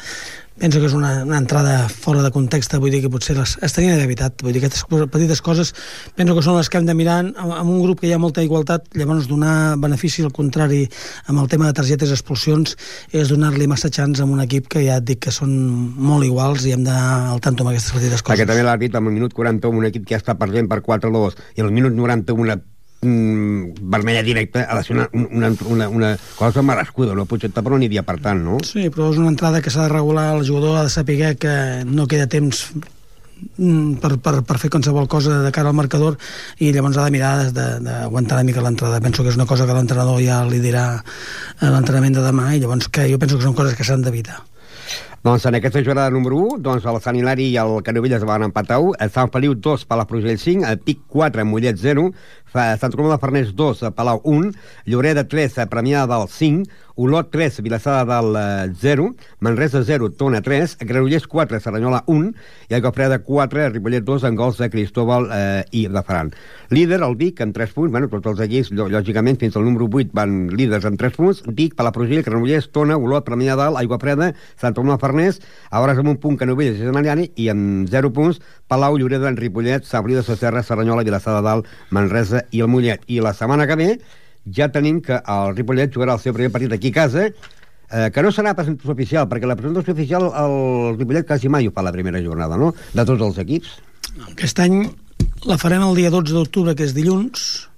S6: penso que és una, una entrada fora de context, vull dir que potser les, es tenien d'haver evitat, vull dir que aquestes petites coses penso que són les que hem de mirar amb, amb un grup que hi ha molta igualtat, llavors donar benefici al contrari amb el tema de targetes i expulsions és donar-li massa xans amb un equip que ja et dic que són molt iguals i hem d'anar al tanto amb aquestes petites coses.
S1: Perquè també l'àrbit, amb el minut 41, un equip que ja està perdent per 4-2, i al minut 91 mm, vermella directa ha de ser una, una, una, una cosa merescuda, no pot ser ni dia per tant, no?
S6: Sí, però és una entrada que s'ha de regular, el jugador ha de saber que no queda temps mm, per, per, per fer qualsevol cosa de cara al marcador i llavors ha de mirar d'aguantar una mica l'entrada. Penso que és una cosa que l'entrenador ja li dirà a l'entrenament de demà i llavors que jo penso que són coses que s'han d'evitar.
S1: Doncs en aquesta jornada número 1, doncs el Sant Hilari i el Canovelles van empatar 1, el Sant Feliu 2, Palafrugell 5, el Pic 4, Mollet 0, Sant Coloma de Farners 2, Palau 1, Lloreda 3, Premià del 5, Olot 3, Vilassada del 0, eh, Manresa 0, Tona 3, Granollers 4, Serranyola 1 i Aigafreda 4, Ripollet 2 en gols de Cristóbal eh, i de Ferran. Líder, el Vic, amb 3 punts, bueno, tots els equips, lògicament, fins al número 8 van líders amb 3 punts, Vic, Palafrugell, Granollers, Tona, Olot, Premià dalt, Aigafreda, Sant Coloma de Farners, ara amb un punt Canovelles i Zanaliani, i amb 0 punts, Palau, Lloreda, Ripollet, Sabrí de Sacerra, Serranyola, Vilassada dalt, Manresa i el Mollet. I la setmana que ve ja tenim que el Ripollet jugarà el seu primer partit aquí a casa, eh, que no serà presentació oficial, perquè la presentació oficial el Ripollet quasi mai ho fa la primera jornada, no?, de tots els equips.
S6: Aquest any la farem el dia 12 d'octubre, que és dilluns,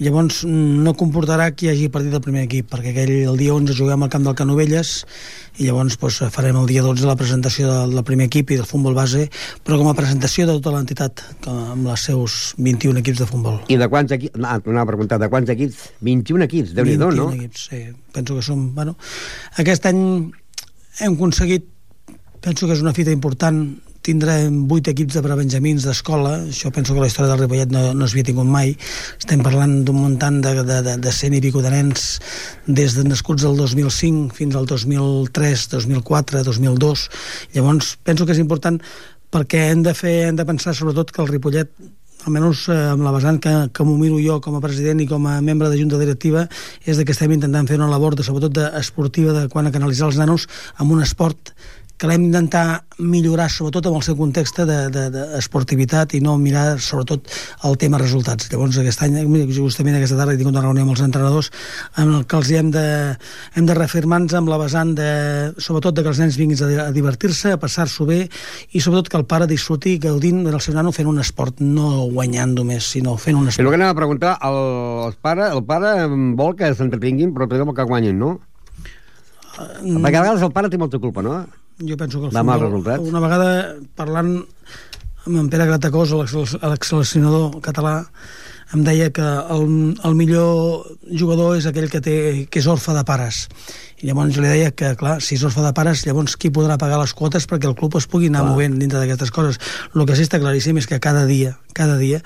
S6: i llavors no comportarà que hi hagi partit del primer equip, perquè aquell, el dia 11 juguem al camp del Canovelles i llavors doncs, farem el dia 12 la presentació del, del primer equip i del futbol base, però com a presentació de tota l'entitat, amb els seus 21 equips de futbol.
S1: I de quants equips, no, una pregunta, de quants equips? 21 equips, déu nhi no?
S6: 21 equips, sí. Penso que som... Bueno, aquest any hem aconseguit, penso que és una fita important, tindrem vuit equips de prebenjamins d'escola, això penso que la història del Ripollet no, no s'havia tingut mai, estem parlant d'un muntant de, de, de, de 100 i pico de nens des de nascuts del 2005 fins al 2003, 2004, 2002, llavors penso que és important perquè hem de fer, hem de pensar sobretot que el Ripollet almenys eh, amb la vessant que, que m'ho miro jo com a president i com a membre de junta directiva, és de que estem intentant fer una labor, de, sobretot esportiva, de quan a canalitzar els nanos amb un esport que l'hem d'intentar millorar sobretot amb el seu context d'esportivitat de, de i no mirar sobretot el tema resultats. Llavors aquest any, justament aquesta tarda he tingut una reunió amb els entrenadors amb el que els hem de, hem de reafirmar-nos amb la vessant de, sobretot de que els nens vinguin a, a divertir-se, a passar-s'ho bé i sobretot que el pare disfruti gaudint del seu nano fent un esport, no guanyant només, sinó fent un esport.
S1: És el que anem a preguntar, el, el, pare, el pare vol que s'entretinguin però també vol que guanyin, no? Uh, Perquè a vegades el pare té molta culpa, no?
S6: Jo penso que el
S1: futbol, resultats.
S6: una vegada parlant amb en Pere Gratacós, l'ex-seleccionador català, em deia que el, el millor jugador és aquell que, té, que és orfe de pares. I llavors jo li deia que, clar, si és orfe de pares, llavors qui podrà pagar les quotes perquè el club es pugui anar clar. movent dintre d'aquestes coses? El que sí està claríssim és que cada dia, cada dia,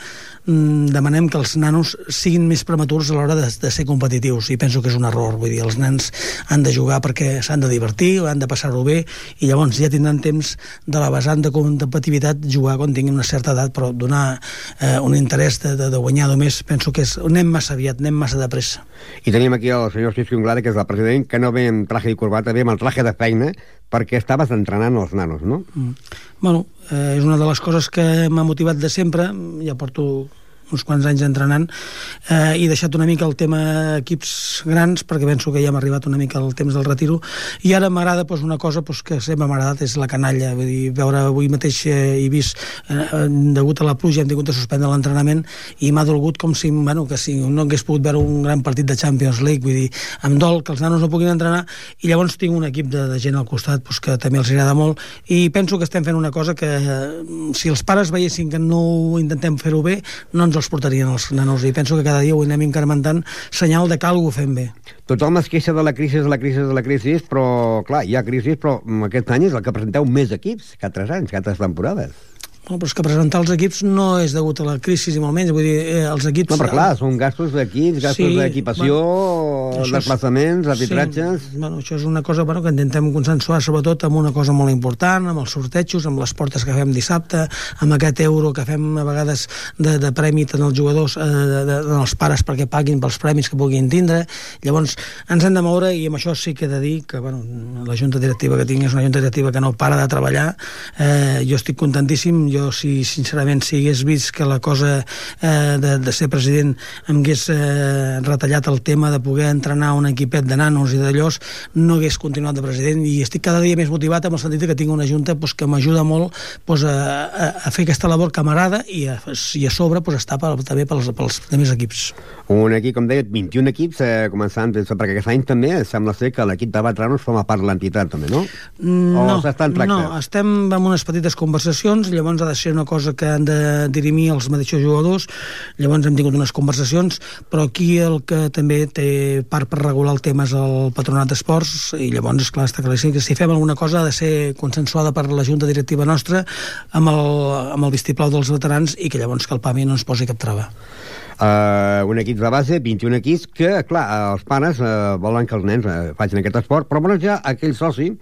S6: mm, demanem que els nanos siguin més prematurs a l'hora de, de ser competitius i penso que és un error, vull dir, els nens han de jugar perquè s'han de divertir, han de passar-ho bé i llavors ja tindran temps de la vessant de competitivitat jugar quan tinguin una certa edat, però donar eh, un interès de, de, de guanyar només penso que és, anem massa aviat, anem massa de pressa.
S1: I tenim aquí el senyor Cisco Inglada, que és el president, que no ve amb traje i corbata, ve amb el traje de feina perquè estaves entrenant els nanos, no? Mm.
S6: Bueno, eh, és una de les coses que m'ha motivat de sempre, ja porto uns quants anys entrenant eh, i deixat una mica el tema equips grans perquè penso que ja hem arribat una mica al temps del retiro i ara m'agrada pues, una cosa pues, que sempre m'ha agradat és la canalla. Vull dir, veure avui mateix eh, he vist eh, degut a la pluja hem tingut de suspendre l'entrenament i m'ha dolgut com si, bueno, que si no hagués pogut veure un gran partit de Champions League. Vull dir, em dol que els nanos no puguin entrenar i llavors tinc un equip de, de gent al costat pues, que també els agrada molt i penso que estem fent una cosa que eh, si els pares veiessin que no intentem fer-ho bé no ens els portarien els nanos i penso que cada dia ho anem incrementant senyal de que alguna fem bé.
S1: Tothom es queixa de la crisi, de la crisi, de la crisi, però, clar, hi ha crisi, però aquest any és el que presenteu més equips que altres anys, que altres temporades.
S6: Bueno, però és que presentar els equips no és degut a la crisi, i molt menys. Vull dir, eh, els equips...
S1: No, però clar, són gastos d'equips, gastos
S6: Sí,
S1: d'equipació,
S6: bueno,
S1: desplaçaments, arbitratges...
S6: Sí, bueno, això és una cosa bueno, que intentem consensuar, sobretot amb una cosa molt important, amb els sortejos, amb les portes que fem dissabte, amb aquest euro que fem a vegades de, de premi tant als jugadors, eh, de, de, als pares perquè paguin pels premis que puguin tindre. Llavors, ens hem de moure i amb això sí que he de dir que bueno, la junta directiva que tinc és una junta directiva que no para de treballar. Eh, jo estic contentíssim, jo si sincerament si hagués vist que la cosa eh, de, de ser president em hagués eh, retallat el tema de poder entrenar un equipet de nanos i d'allòs, no hagués continuat de president i estic cada dia més motivat amb el sentit que tinc una junta pues, que m'ajuda molt pues, a, a, fer aquesta labor que m'agrada i, a, i a sobre pues, estar per, també pels, pels demés equips.
S1: Un equip, com deia, 21 equips, eh, començant, perquè aquest any també sembla ser que l'equip de Batranos forma part de l'entitat, també, no?
S6: No,
S1: o tracte?
S6: no, estem amb unes petites conversacions, llavors ha de ser una cosa que han de dirimir els mateixos jugadors, llavors hem tingut unes conversacions, però aquí el que també té part per regular el tema és el patronat d'esports, i llavors, esclar, està claríssim que si fem alguna cosa ha de ser consensuada per la junta directiva nostra amb el, amb el vistiplau dels veterans i que llavors que el PAMI no ens posi cap trava.
S1: Uh, un equip de base, 21 equips, que, clar, els pares uh, volen que els nens uh, facin aquest esport, però volen ja aquell soci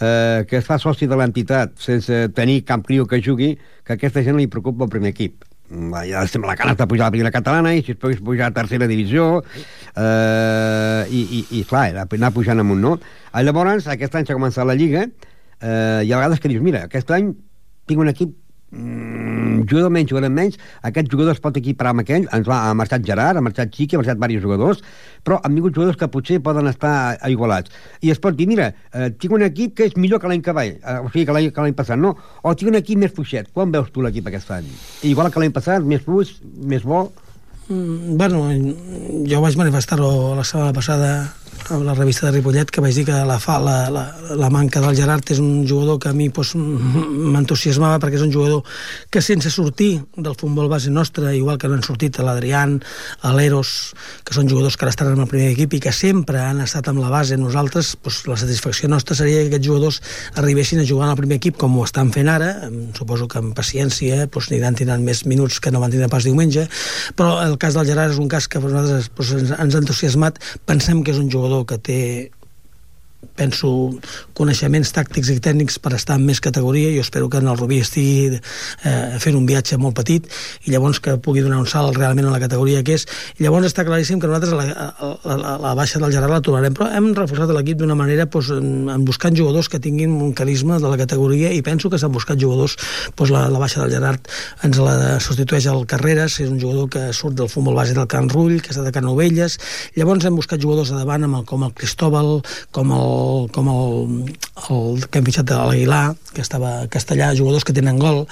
S1: eh, que es fa soci de l'entitat sense tenir cap criu que jugui, que aquesta gent li preocupa el primer equip. Mm, Ja sembla la cara de pujar a la primera catalana i si es pogués pujar a tercera divisió eh, i, i, i clar, anar pujant amunt, no? Llavors, aquest any s'ha començat la Lliga eh, i a vegades que dius, mira, aquest any tinc un equip mm, jugador menys, jugador menys, aquest jugador es pot equiparar amb aquell, ens va, ha marxat Gerard, ha marxat Xiqui, ha marxat diversos jugadors, però han vingut jugadors que potser poden estar igualats. I es pot dir, mira, eh, tinc un equip que és millor que l'any que va, eh, o sigui, que l'any passat, no? O tinc un equip més fluixet. Quan veus tu l'equip aquest any? Igual que l'any passat, més fluix, més bo...
S6: Mm, bueno, jo vaig manifestar-ho la setmana passada a la revista de Ripollet que vaig dir que la, fa, la, la, la manca del Gerard és un jugador que a mi pues, m'entusiasmava perquè és un jugador que sense sortir del futbol base nostre, igual que no han sortit l'Adrián, l'Eros, que són jugadors que ara estan en el primer equip i que sempre han estat amb la base, nosaltres, pues, la satisfacció nostra seria que aquests jugadors arribessin a jugar en el primer equip com ho estan fent ara, suposo que amb paciència pues, aniran tindran més minuts que no van tindre pas diumenge, però el cas del Gerard és un cas que per nosaltres pues, ens, ens ha entusiasmat, pensem que és un jugador que té penso, coneixements tàctics i tècnics per estar en més categoria. Jo espero que en el Rubí estigui eh, fent un viatge molt petit i llavors que pugui donar un salt realment a la categoria que és. I llavors està claríssim que nosaltres a la, la baixa del Gerard la trobarem, però hem reforçat l'equip d'una manera doncs, en, en buscant jugadors que tinguin un carisma de la categoria i penso que s'han buscat jugadors doncs, la, la baixa del Gerard ens la substitueix al Carreras, és un jugador que surt del futbol base del Can Rull, que està de Can Novelles, llavors hem buscat jugadors a davant amb el, com el Cristóbal, com el, com el, el que hem fitxat de l'Aguilar, que estava a castellà, jugadors que tenen gol,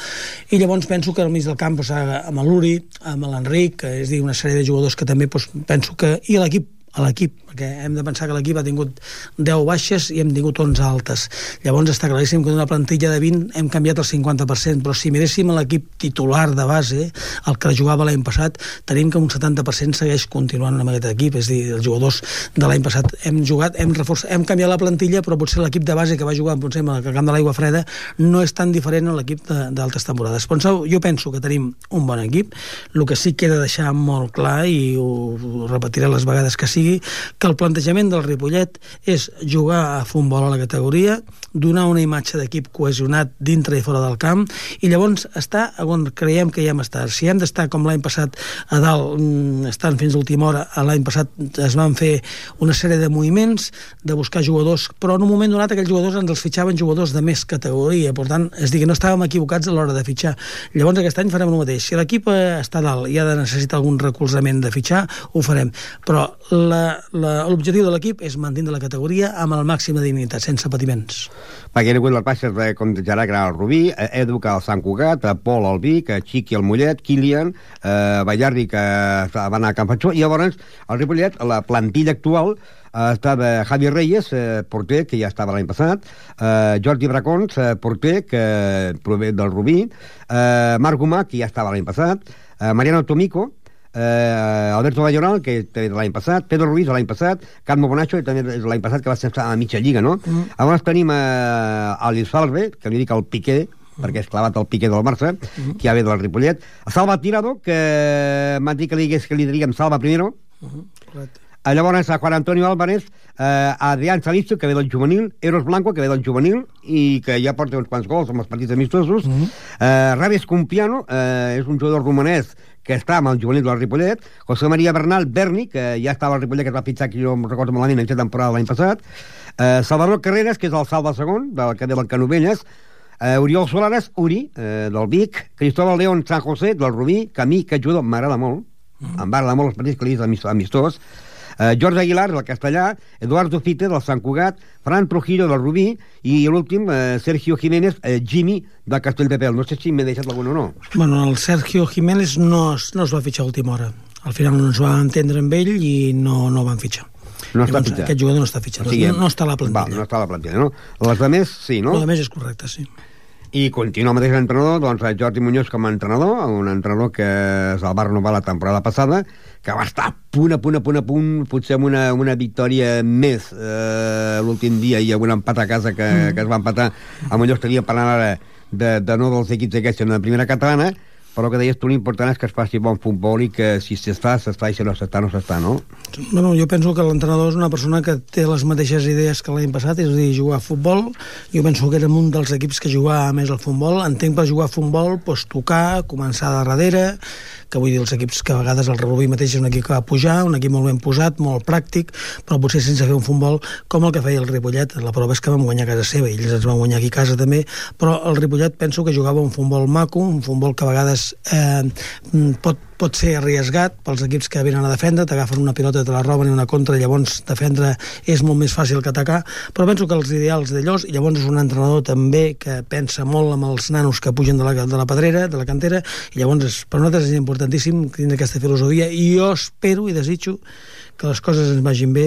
S6: i llavors penso que al mig del camp doncs, amb l'Uri, amb l'Enric, és dir, una sèrie de jugadors que també doncs, penso que... i l'equip a l'equip, perquè hem de pensar que l'equip ha tingut 10 baixes i hem tingut 11 altes. Llavors està claríssim que d'una plantilla de 20 hem canviat el 50%, però si miréssim l'equip titular de base, el que jugava l'any passat, tenim que un 70% segueix continuant amb aquest equip, és a dir, els jugadors de l'any passat hem jugat, hem, reforçat, hem canviat la plantilla, però potser l'equip de base que va jugar potser al camp de l'aigua freda no és tan diferent a l'equip d'altres temporades. Penseu, jo penso que tenim un bon equip, el que sí que he de deixar molt clar, i ho, repetiré les vegades que sigui, que el plantejament del Ripollet és jugar a futbol a la categoria, donar una imatge d'equip cohesionat dintre i fora del camp, i llavors estar on creiem que hi hem estat. Si hem d'estar com l'any passat a dalt, mm, estant fins a última hora, l'any passat es van fer una sèrie de moviments, de buscar jugadors, però en un moment donat aquells jugadors ens els fitxaven jugadors de més categoria, per tant, és dir, que no estàvem equivocats a l'hora de fitxar. Llavors aquest any farem el mateix. Si l'equip està dalt i ha de necessitar algun recolzament de fitxar, ho farem. Però la- l'objectiu de l'equip és mantenir la categoria amb el màxim de dignitat, sense patiments.
S1: perquè les baixes de, com Gerard Gra al Rubí, eh, Edu que al Sant Cugat, eh, Pol al Vic, eh, Xiqui al Mollet, Kilian, eh, Ballardi que va anar a Can Fatxó, i llavors el Ripollet, la plantilla actual, eh, estava Javi Reyes, eh, porter, que ja estava l'any passat, eh, Jordi Bracons, eh, porter, que prové del Rubí, eh, Marc Gomà, que ja estava l'any passat, eh, Mariano Tomico, eh, Alberto Bayoral, que també l'any passat, Pedro Ruiz l'any passat, Carmo Bonacho, que també l'any passat, que va ser a mitja lliga, no? Mm. Llavors tenim eh, el Salve, que li dic el Piqué, perquè és clavat el piquet del Barça, que ja ve del Ripollet. Salva Tirado, que m'ha dit que li digués que li diríem Salva Primero.
S6: Correcte.
S1: A llavors a Juan Antonio Álvarez, eh, a Adrián Salisto, que ve del juvenil, Eros Blanco, que ve del juvenil, i que ja porta uns quants gols amb els partits amistosos. eh, Raves Compiano, eh, és un jugador romanès que està amb el juvenil del Ripollet, José María Bernal Berni, que ja estava al Ripollet, que es va fitxar, que jo em recordo malament, en aquesta temporada l'any passat, eh, Salvador Carreras, que és el Salva segon, del que ve del Canovelles, eh, Oriol Solares, Uri, eh, del Vic, Cristóbal León San José, del Rubí, que a mi, que judo, m'agrada molt, em va agradar molt els partits que li he amistós, eh, Jorge Aguilar, del Castellà, Eduardo Fite, del Sant Cugat, Fran Trujillo, del Rubí, i l'últim, eh, Sergio Jiménez, eh, Jimmy, del Castelldefels. No sé si m'he deixat algun o no.
S6: Bueno, el Sergio Jiménez no, es- no es va fitxar a última hora. Al final no ens va entendre amb ell i no, no van fitxar.
S1: No està
S6: Llavors,
S1: fitxat.
S6: Aquest jugador no està fitxat. no, no està a la plantilla.
S1: Val, no està a la plantilla, no? Les de més, sí, no?
S6: No? A més és correcte, sí.
S1: I continua el mateix entrenador, doncs el Jordi Muñoz com a entrenador, un entrenador que es el va renovar la temporada passada, que va estar a punt, a punt, a punt, a punt, potser amb una, una victòria més eh, l'últim dia i algun empat a casa que, mm. que es va empatar. A millor estaria parlant ara de, de no dels equips aquests en la primera catalana, però que deies tu l'important és que es faci bon futbol i que si s'està, s'està i si no s'està, no s'està, no?
S6: Bueno, jo penso que l'entrenador és una persona que té les mateixes idees que l'any passat, és a dir, jugar a futbol. Jo penso que érem un dels equips que jugava més al futbol. Entenc per jugar a futbol, doncs, tocar, començar de darrere, que vull dir, els equips que a vegades el Rubí mateix és un equip que va pujar, un equip molt ben posat, molt pràctic, però potser sense fer un futbol com el que feia el Ripollet. La prova és que vam guanyar a casa seva, i ells ens van guanyar aquí a casa també, però el Ripollet penso que jugava un futbol maco, un futbol que a vegades eh, pot pot ser arriesgat pels equips que venen a defendre, t'agafen una pilota, te la roben i una contra, llavors defendre és molt més fàcil que atacar, però penso que els ideals d'ells, i llavors és un entrenador també que pensa molt amb els nanos que pugen de la, de la pedrera, de la cantera, i llavors és, per nosaltres és importantíssim tindre aquesta filosofia, i jo espero i desitjo que les coses ens vagin bé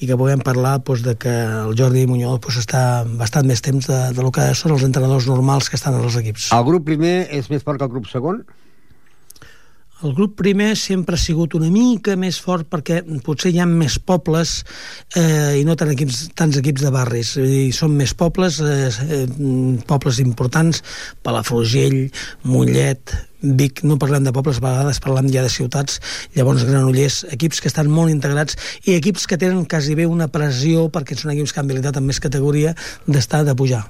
S6: i que puguem parlar doncs, de que el Jordi Muñoz doncs, està bastant més temps de, de lo que són els entrenadors normals que estan als equips.
S1: El grup primer és més fort que el grup segon?
S6: El grup primer sempre ha sigut una mica més fort perquè potser hi ha més pobles eh, i no tant equips, tants equips de barris. Dir, són més pobles, eh, eh, pobles importants, Palafrugell, Mollet, Vic, no parlem de pobles, a vegades parlem ja de ciutats, llavors Granollers, equips que estan molt integrats i equips que tenen quasi bé una pressió, perquè són equips que han habilitat en més categoria, d'estar, de pujar.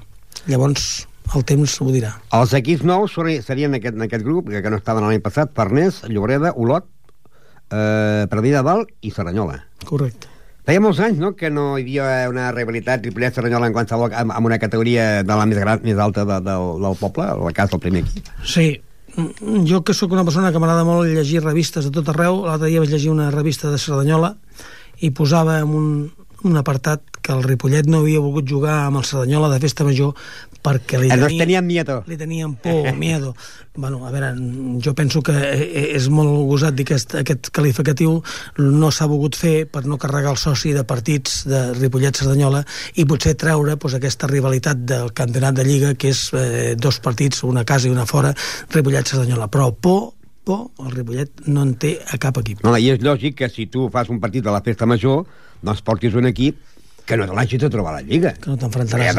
S6: Llavors, el temps ho dirà.
S1: Els equips nous seri- serien en aquest, en aquest grup, que, que no estaven l'any passat, Farners, Llobreda, Olot, eh, de Dalt i Cerdanyola.
S6: Correcte.
S1: Feia molts anys no, que no hi havia una rivalitat Ripollet-Cerdanyola en qualsevol amb, amb una categoria de la més gran, més alta de, del, del poble, el cas del primer equip.
S6: Sí, jo que sóc una persona que m'agrada molt llegir revistes de tot arreu, l'altre dia vaig llegir una revista de Cerdanyola i posava en un, un apartat que el Ripollet no havia volgut jugar amb el Cerdanyola de festa major perquè li
S1: Eh,
S6: tenia,
S1: tenien miedo.
S6: li tenien por, miedo. *laughs* Bueno, a veure, jo penso que eh, és molt gosat dir que aquest, aquest qualificatiu no s'ha volgut fer per no carregar el soci de partits de Ripollet-Cerdanyola i potser treure pues, aquesta rivalitat del campionat de Lliga, que és eh, dos partits, una a casa i una fora, Ripollet-Cerdanyola. Però por, por, el Ripollet no en té a cap equip.
S1: No, I és lògic que si tu fas un partit de la festa major, doncs portis un equip que no te l'hagis de trobar a la Lliga.
S6: Que no t'enfrontaràs
S1: Que ja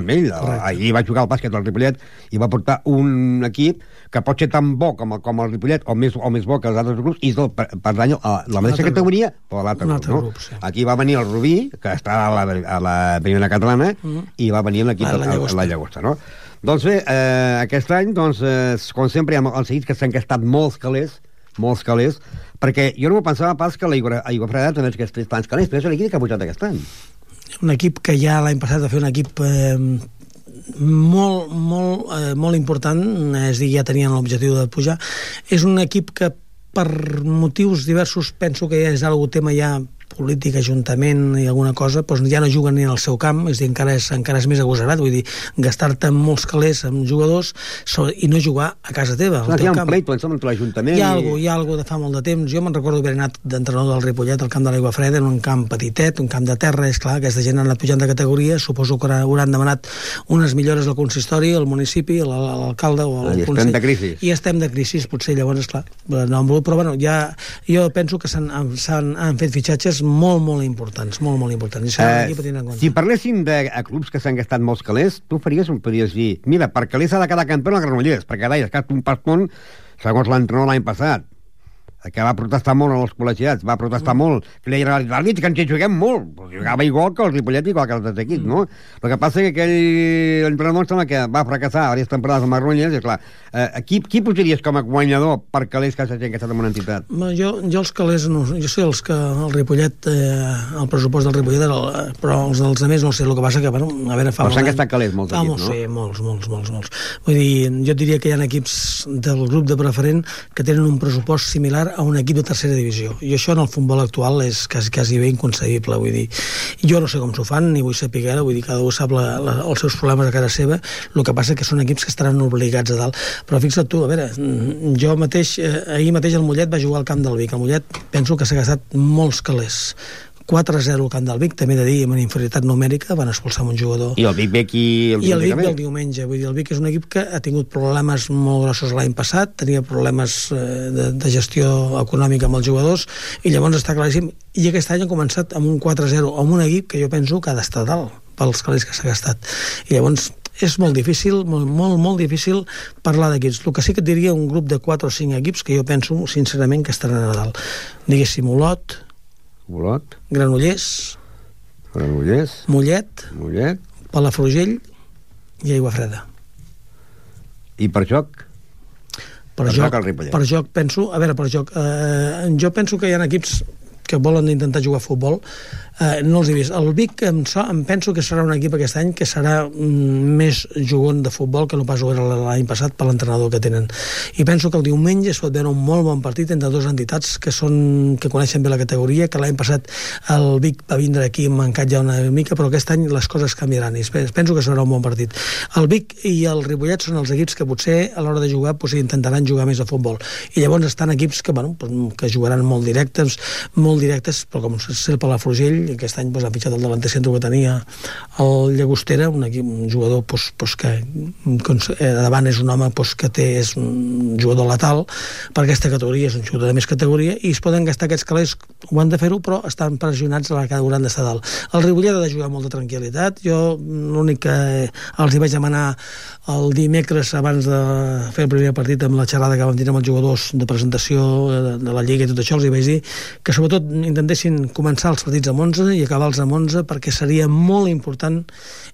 S6: amb ell.
S1: amb.
S6: Correcte.
S1: Ahir va jugar al bàsquet del Ripollet i va portar un equip que pot ser tan bo com el, com el Ripollet o més, o més bo que els altres grups i és del, per, pertany a la mateixa categoria però a l'altre grup, no?
S6: grup, sí.
S1: Aquí va venir el Rubí, que està a la, a la primera catalana,
S6: Mm.
S1: i va venir l'equip de
S6: la Llagosta.
S1: la Llagosta, no? Doncs bé, eh, aquest any, doncs, eh, com sempre, amb els seguits que s'han gastat molts calés, molts calés, perquè jo no m'ho pensava pas que l'aigua aigua freda també és que estigués tants calés, però és l'equip que ha pujat aquest any.
S6: Un equip que ja l'any passat va fer un equip eh, molt, molt, eh, molt important, és dir, ja tenien l'objectiu de pujar. És un equip que per motius diversos penso que ja és algo tema ja polític, ajuntament i alguna cosa, doncs ja no juguen ni al seu camp, és dir, encara és, encara és més agosarat, vull dir, gastar-te molts calés amb jugadors i no jugar a casa teva, al
S1: Clar, hi
S6: teu
S1: ha un
S6: camp.
S1: pleito, em sembla, entre l'Ajuntament
S6: Hi ha,
S1: i-
S6: algo, hi ha algo de fa molt de temps. Jo me'n recordo haver anat d'entrenador del Ripollet al camp de l'Aigua Freda, en un camp petitet, un camp de terra, és clar, aquesta gent ha anat pujant de categoria, suposo que hauran demanat unes millores al consistori, al municipi, a l'al- a l'alcalde o al
S1: Ah, i estem
S6: consell.
S1: de crisi.
S6: I estem de crisi, potser llavors, esclar, no, però bueno, ja, jo penso que s'han s'han- han fet fitxatges molt, molt importants, molt, molt importants. En compte.
S1: si parléssim de a clubs que s'han gastat molts calés, tu faries, un podries dir, mira, per calés s'ha de quedar campió el Granollers, perquè ara ja gasta un pastón, segons l'entrenador l'any passat, que va protestar molt en els col·legiats, va protestar mm. molt, que deia a l'àrbit que ens hi juguem molt, pues jugava igual que el Ripollet, igual que els altres equips, mm. no? El que passa és que aquell entrenador em sembla que va fracassar diverses temporades amb Marrunyes, i clar, eh, qui, qui posaries com a guanyador per calés que s'ha gastat en una entitat?
S6: Ma, jo, jo els calés, no, jo sé els que el Ripollet, eh, el pressupost del Ripollet, el, però els dels altres no sé, el que passa que, bueno, a veure, fa
S1: però s'han gastat calés molts
S6: fa
S1: equips, no?
S6: Sí, molts, molts, molts, molts. Vull dir, jo diria que hi ha equips del grup de preferent que tenen un pressupost similar a un equip de tercera divisió. I això en el futbol actual és quasi, quasi bé inconcebible, vull dir. Jo no sé com s'ho fan, ni vull saber vull dir, cada un sap la, la, els seus problemes a casa seva, el que passa que són equips que estaran obligats a dalt. Però fixa't tu, a veure, mm, jo mateix, eh, ahir mateix el Mollet va jugar al camp del Vic. El Mollet penso que s'ha gastat molts calés. 4-0 al camp del Vic, també he de dir, amb una inferioritat numèrica, van expulsar un jugador.
S1: I el Vic ve aquí el
S6: I el Vic ve el diumenge, vull dir, el Vic és un equip que ha tingut problemes molt grossos l'any passat, tenia problemes eh, de, de gestió econòmica amb els jugadors, i llavors està claríssim, i aquest any ha començat amb un 4-0, amb un equip que jo penso que ha d'estar dalt, pels calés que s'ha gastat. I llavors és molt difícil, molt, molt, molt difícil parlar d'equips. El que sí que et diria un grup de 4 o 5 equips que jo penso, sincerament, que estaran a dalt. Diguéssim, Olot,
S1: Olot,
S6: Granollers,
S1: Granollers,
S6: Mollet,
S1: Mollet,
S6: Palafrugell i Aigua Freda.
S1: i per joc?
S6: Per,
S1: Per
S6: joc,
S1: joc
S6: per joc, penso... A veure, per joc... Eh, jo penso que hi ha equips que volen intentar jugar a futbol eh, no els he vist. El Vic em, so, em penso que serà un equip aquest any que serà mm, més jugon de futbol que no pas era l'any passat per l'entrenador que tenen. I penso que el diumenge es pot veure un molt bon partit entre dues entitats que són que coneixen bé la categoria, que l'any passat el Vic va vindre aquí mancat ja una mica, però aquest any les coses canviaran i penso que serà un bon partit. El Vic i el Ripollet són els equips que potser a l'hora de jugar potser intentaran jugar més a futbol. I llavors estan equips que, bueno, que jugaran molt directes, molt directes, però com és el Palafrugell, aquest any pues, ha fitxat el davanter centre que tenia el Llagostera, un, equip, un jugador pues, pues, que eh, davant és un home pues, que té, és un jugador letal per aquesta categoria, és un jugador de més categoria i es poden gastar aquests calés, ho han de fer-ho però estan pressionats a la que hauran d'estar dalt. El Ripollet ha de jugar amb molta tranquil·litat. Jo l'únic que els hi vaig demanar el dimecres abans de fer el primer partit amb la xerrada que vam tenir amb els jugadors de presentació de, de la Lliga i tot això, els hi vaig dir que sobretot intentessin començar els partits amb 11 i acabar-los amb 11 perquè seria molt important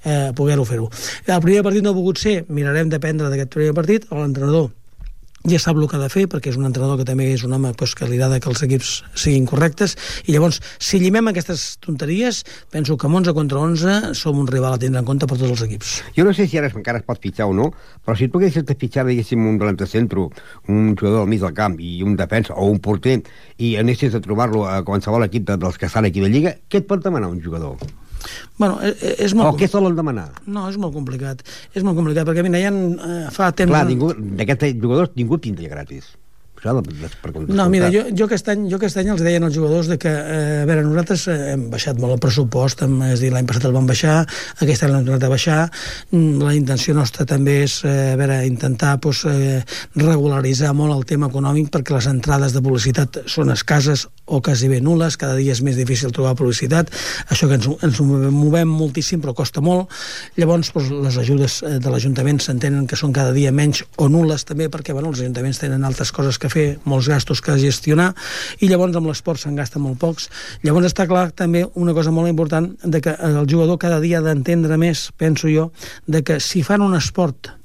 S6: eh, poder-ho fer-ho. El primer partit no ha pogut ser, mirarem d'aprendre d'aquest primer partit, l'entrenador ja sap el que ha de fer, perquè és un entrenador que també és un home pues, que li agrada que els equips siguin correctes, i llavors, si llimem aquestes tonteries, penso que amb 11 contra 11 som un rival a tindre en compte per tots els equips.
S1: Jo no sé si ara encara es pot fitxar o no, però si tu haguessis de fitxar, diguéssim, un delanter centre, un jugador al mig del camp i un defensa o un porter, i anessis a trobar-lo a qualsevol equip de- dels que estan aquí de Lliga, què et pot demanar un jugador?
S6: Bueno, eh, és
S1: O
S6: molt...
S1: què solen demanar?
S6: No, és molt complicat. És molt complicat, perquè mira, ja eh, fa temps...
S1: Clar, ningú, d'aquests jugadors ningú tindria gratis. Això de, de, per
S6: No, mira, jo, jo, aquest any, jo aquest any els deien als jugadors de que, eh, a veure, nosaltres eh, hem baixat molt el pressupost, hem, és a dir, l'any passat el vam baixar, aquest any l'hem tornat a baixar, mm, la intenció nostra també és, eh, a veure, intentar pues, eh, regularitzar molt el tema econòmic perquè les entrades de publicitat són escases o quasi bé nules, cada dia és més difícil trobar publicitat, això que ens, ens movem, moltíssim però costa molt, llavors pues, les ajudes eh, de l'Ajuntament s'entenen que són cada dia menys o nules també perquè bueno, els ajuntaments tenen altres coses que fer, molts gastos que gestionar i llavors amb l'esport se'n gasta molt pocs. Llavors està clar també una cosa molt important de que el jugador cada dia ha d'entendre més, penso jo, de que si fan un esport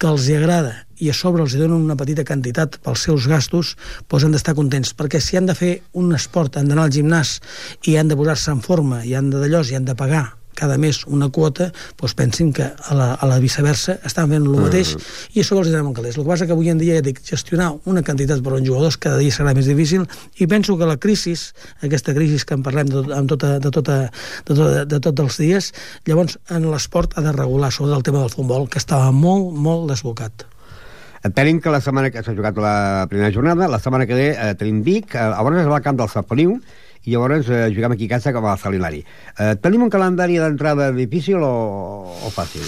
S6: que els hi agrada i a sobre els donen una petita quantitat pels seus gastos, doncs han d'estar contents, perquè si han de fer un esport, han d'anar al gimnàs i han de posar-se en forma, i han de d'allò, i han de pagar cada mes una quota, doncs pensin que a la, a la viceversa estan fent el mateix
S1: Mm.
S6: i a sobre els donem calés. El que passa que avui en dia ja dic, gestionar una quantitat per uns jugadors cada dia serà més difícil i penso que la crisi, aquesta crisi que en parlem de, amb tota, de, tota, de, tota, de tots els dies, llavors en l'esport ha de regular sobre el tema del futbol, que estava molt, molt desbocat.
S1: Tenim que la setmana que s'ha jugat la primera jornada, la setmana que ve eh, tenim Vic, eh, llavors es va al camp del Sant Feliu, i llavors eh, juguem aquí a casa com a Salinari. Eh, tenim un calendari d'entrada difícil o, o fàcil?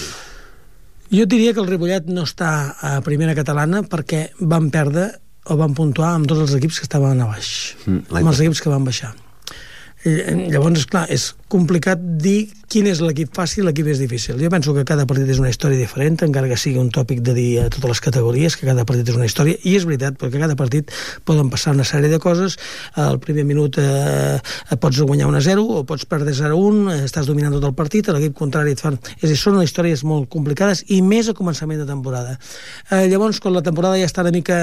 S6: Jo diria que el Ripollet no està a primera catalana perquè van perdre o van puntuar amb tots els equips que estaven a baix,
S1: Mm,
S6: amb els equips que van baixar. Eh, Llavors, clar, és complicat dir quin és l'equip fàcil l'equip és difícil. Jo penso que cada partit és una història diferent, encara que sigui un tòpic de dir a totes les categories, que cada partit és una història, i és veritat, perquè cada partit poden passar una sèrie de coses, al primer minut eh, pots guanyar 1 a 0, o pots perdre 0 a 1, eh, estàs dominant tot el partit, l'equip contrari et fan... És dir, són històries molt complicades, i més a començament de temporada. Eh, llavors, quan la temporada ja està una mica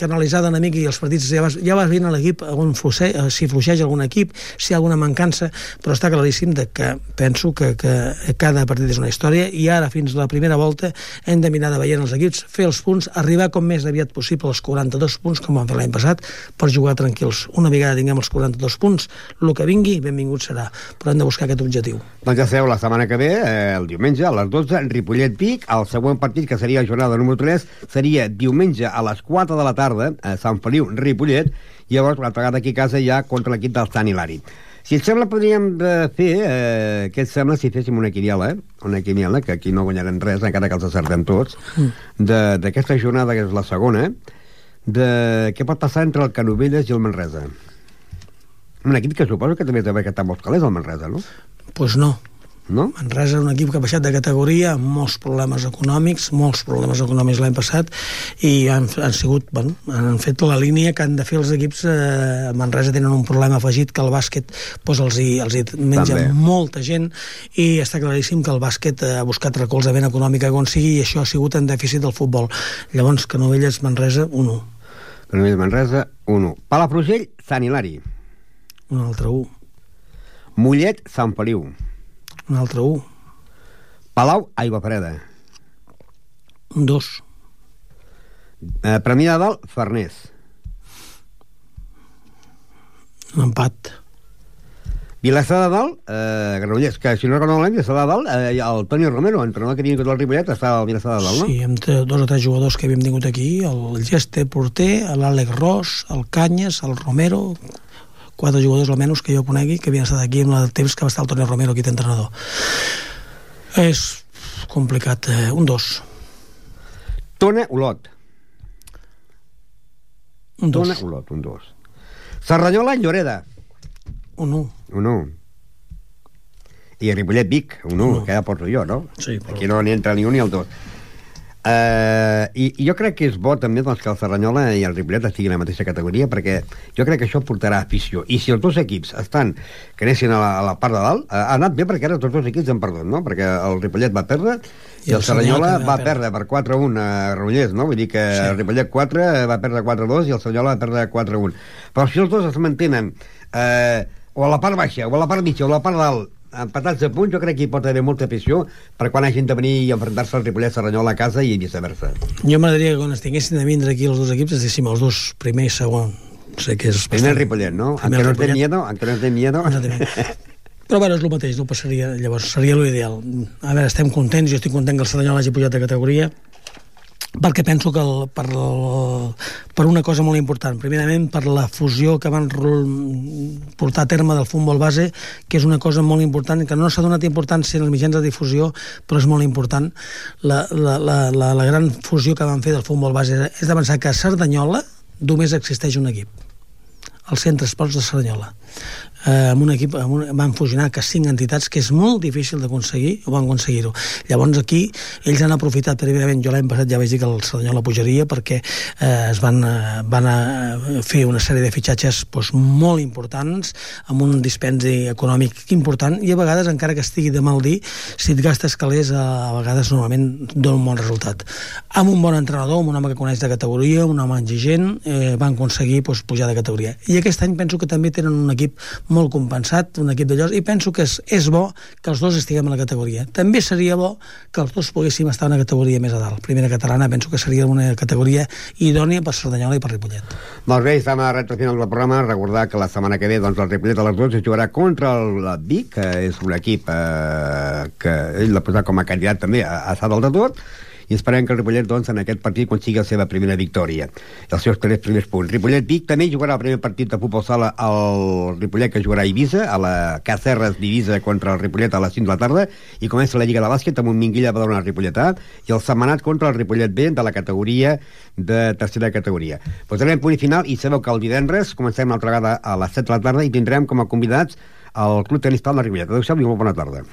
S6: canalitzada una mica i els partits ja vas, ja vas veient l'equip eh, si fluixeix algun equip, si hi ha alguna mancança, però està claríssim de que penso que, que cada partit és una història i ara fins a la primera volta hem de mirar de veient els equips, fer els punts, arribar com més aviat possible als 42 punts com vam fer l'any passat per jugar tranquils. Una vegada tinguem els 42 punts, el que vingui, benvingut serà, però hem de buscar aquest objectiu.
S1: Doncs ja sabeu, la setmana que ve, eh, el diumenge, a les 12, en Ripollet-Vic, el següent partit, que seria la jornada número 3, seria diumenge a les 4 de la tarda, a Sant Feliu-Ripollet, i llavors, l'altra vegada aquí a casa, ja contra l'equip del Sant Hilari. Si et sembla, podríem de fer, eh, què et sembla si féssim una quiniela, eh? una quiniela, que aquí no guanyarem res, encara que els acertem tots, de- d'aquesta jornada, que és la segona, de què pot passar entre el Canovelles i el Manresa. Un equip que suposo que també té que estar molts calés, el Manresa, no?
S6: Doncs pues no,
S1: No?
S6: Manresa és un equip que ha baixat de categoria amb molts problemes econòmics, molts problemes econòmics l'any passat i han, han sigut, bueno, han fet la línia que han de fer els equips eh, Manresa tenen un problema afegit que el bàsquet pues, els, hi, els hi menja
S1: També.
S6: molta gent i està claríssim que el bàsquet ha buscat recolzament econòmic on sigui i això ha sigut en dèficit del futbol. Llavors, Canovelles, Manresa, 1-1.
S1: Canovelles, Manresa, 1-1. Palafrugell, Sant Hilari.
S6: Un altre 1.
S1: Mollet, Sant Feliu.
S6: Un altre 1.
S1: Palau, Aigua Freda.
S6: Un 2.
S1: Eh, Premià de Dalt, Farners.
S6: Un empat.
S1: Vilassar de Dalt, eh, Granollers, que si no recordo malament, Vilassar de Dalt, eh, el Toni Romero, entrenador que havia vingut al Ripollet, està al Vilassar de Dalt, no?
S6: Sí, amb dos o tres jugadors que havíem tingut aquí, el Geste Porter, l'Àlex Ros, el Canyes, el Romero, quatre jugadors almenys que jo conegui, que havien estat aquí en el temps que va estar el Toni Romero aquí d'entrenador. És complicat. Eh, un dos.
S1: Tona, Olot.
S6: Un dos.
S1: Tona, Olot, un dos. Serranyola, Lloreda,
S6: Un un.
S1: un 1. I Ripollet, Vic, un 1,
S6: Un.
S1: que ja poso jo, no?
S6: Sí, però-
S1: Aquí no n'hi entra ni un ni el dos. Uh, i, I jo crec que és bo també doncs, que el Serranyola i el Ripollet estiguin a la mateixa categoria perquè jo crec que això portarà afició i si els dos equips estan que anessin a la, a la part de dalt uh, ha anat bé perquè ara tots dos equips han perdut no? perquè el Ripollet va perdre i,
S6: I
S1: el, Serranyola va perdre per 4-1 a Granollers no? vull dir que sí. el Ripollet 4 va perdre 4-2 i el Serranyola va perdre 4-1 però si els dos es mantenen eh, o a la part baixa o a la part mitja o a la part dalt empatats a punts, jo crec que hi pot haver molta afició per quan hagin de venir i enfrontar-se al Ripollet Serranyola a casa i viceversa.
S6: Jo m'agradaria que quan estiguessin de vindre aquí els dos equips, estiguéssim els dos primer i segon. Sé que és
S1: Primer el Ripollet, no?
S6: Primer el
S1: no
S6: Ripollet.
S1: miedo, aunque no te miedo.
S6: Exactament. Però bueno, és el mateix, no passaria, llavors seria l'ideal. A veure, estem contents, jo estic content que el Cerdanyola hagi pujat de categoria, perquè penso que el, per, el, per una cosa molt important, primerament per la fusió que van portar a terme del futbol base, que és una cosa molt important, que no s'ha donat importància en els mitjans de difusió, però és molt important, la, la, la, la, la gran fusió que van fer del futbol base és de pensar que a Cerdanyola només existeix un equip, el Centre Esports de Cerdanyola eh, amb un equip, amb un, van fusionar que cinc entitats, que és molt difícil d'aconseguir, ho van aconseguir-ho. Llavors aquí ells han aprofitat, primerament, jo l'any passat ja vaig dir que el Cerdanyola pujaria perquè eh, es van, eh, van a fer una sèrie de fitxatges doncs, molt importants, amb un dispendi econòmic important, i a vegades, encara que estigui de mal dir, si et gastes calés, a vegades normalment dona un bon resultat. Amb un bon entrenador, amb un home que coneix de categoria, un home exigent, eh, van aconseguir doncs, pujar de categoria. I aquest any penso que també tenen un equip molt compensat, un equip d'allò, i penso que és, és bo que els dos estiguem a la categoria. També seria bo que els dos poguéssim estar a una categoria més a dalt. Primera catalana penso que seria una categoria idònia per Cerdanyola i per Ripollet.
S1: Doncs bé, estem a la recta final del programa. Recordar que la setmana que ve doncs, el Ripollet a les 12 jugarà contra el Vic, que és un equip eh, que ell l'ha posat com a candidat també a, a dalt de tot, i esperem que el Ripollet doncs, en aquest partit consigui la seva primera victòria els seus tres primers punts. Ripollet-Vic també jugarà el primer partit de futbol sala al Ripollet que jugarà a Eivissa, a la Cacerres d'Eivissa contra el Ripollet a les 5 de la tarda i comença la Lliga de Bàsquet amb un Minguilla Badalona Ripolletà i el Setmanat contra el Ripollet B de la categoria de tercera categoria. Posarem punt final i sabeu que el divendres comencem una altra vegada a les 7 de la tarda i tindrem com a convidats al Club Tenis Pal de Ripollet. Adéu-siau i molt bona tarda.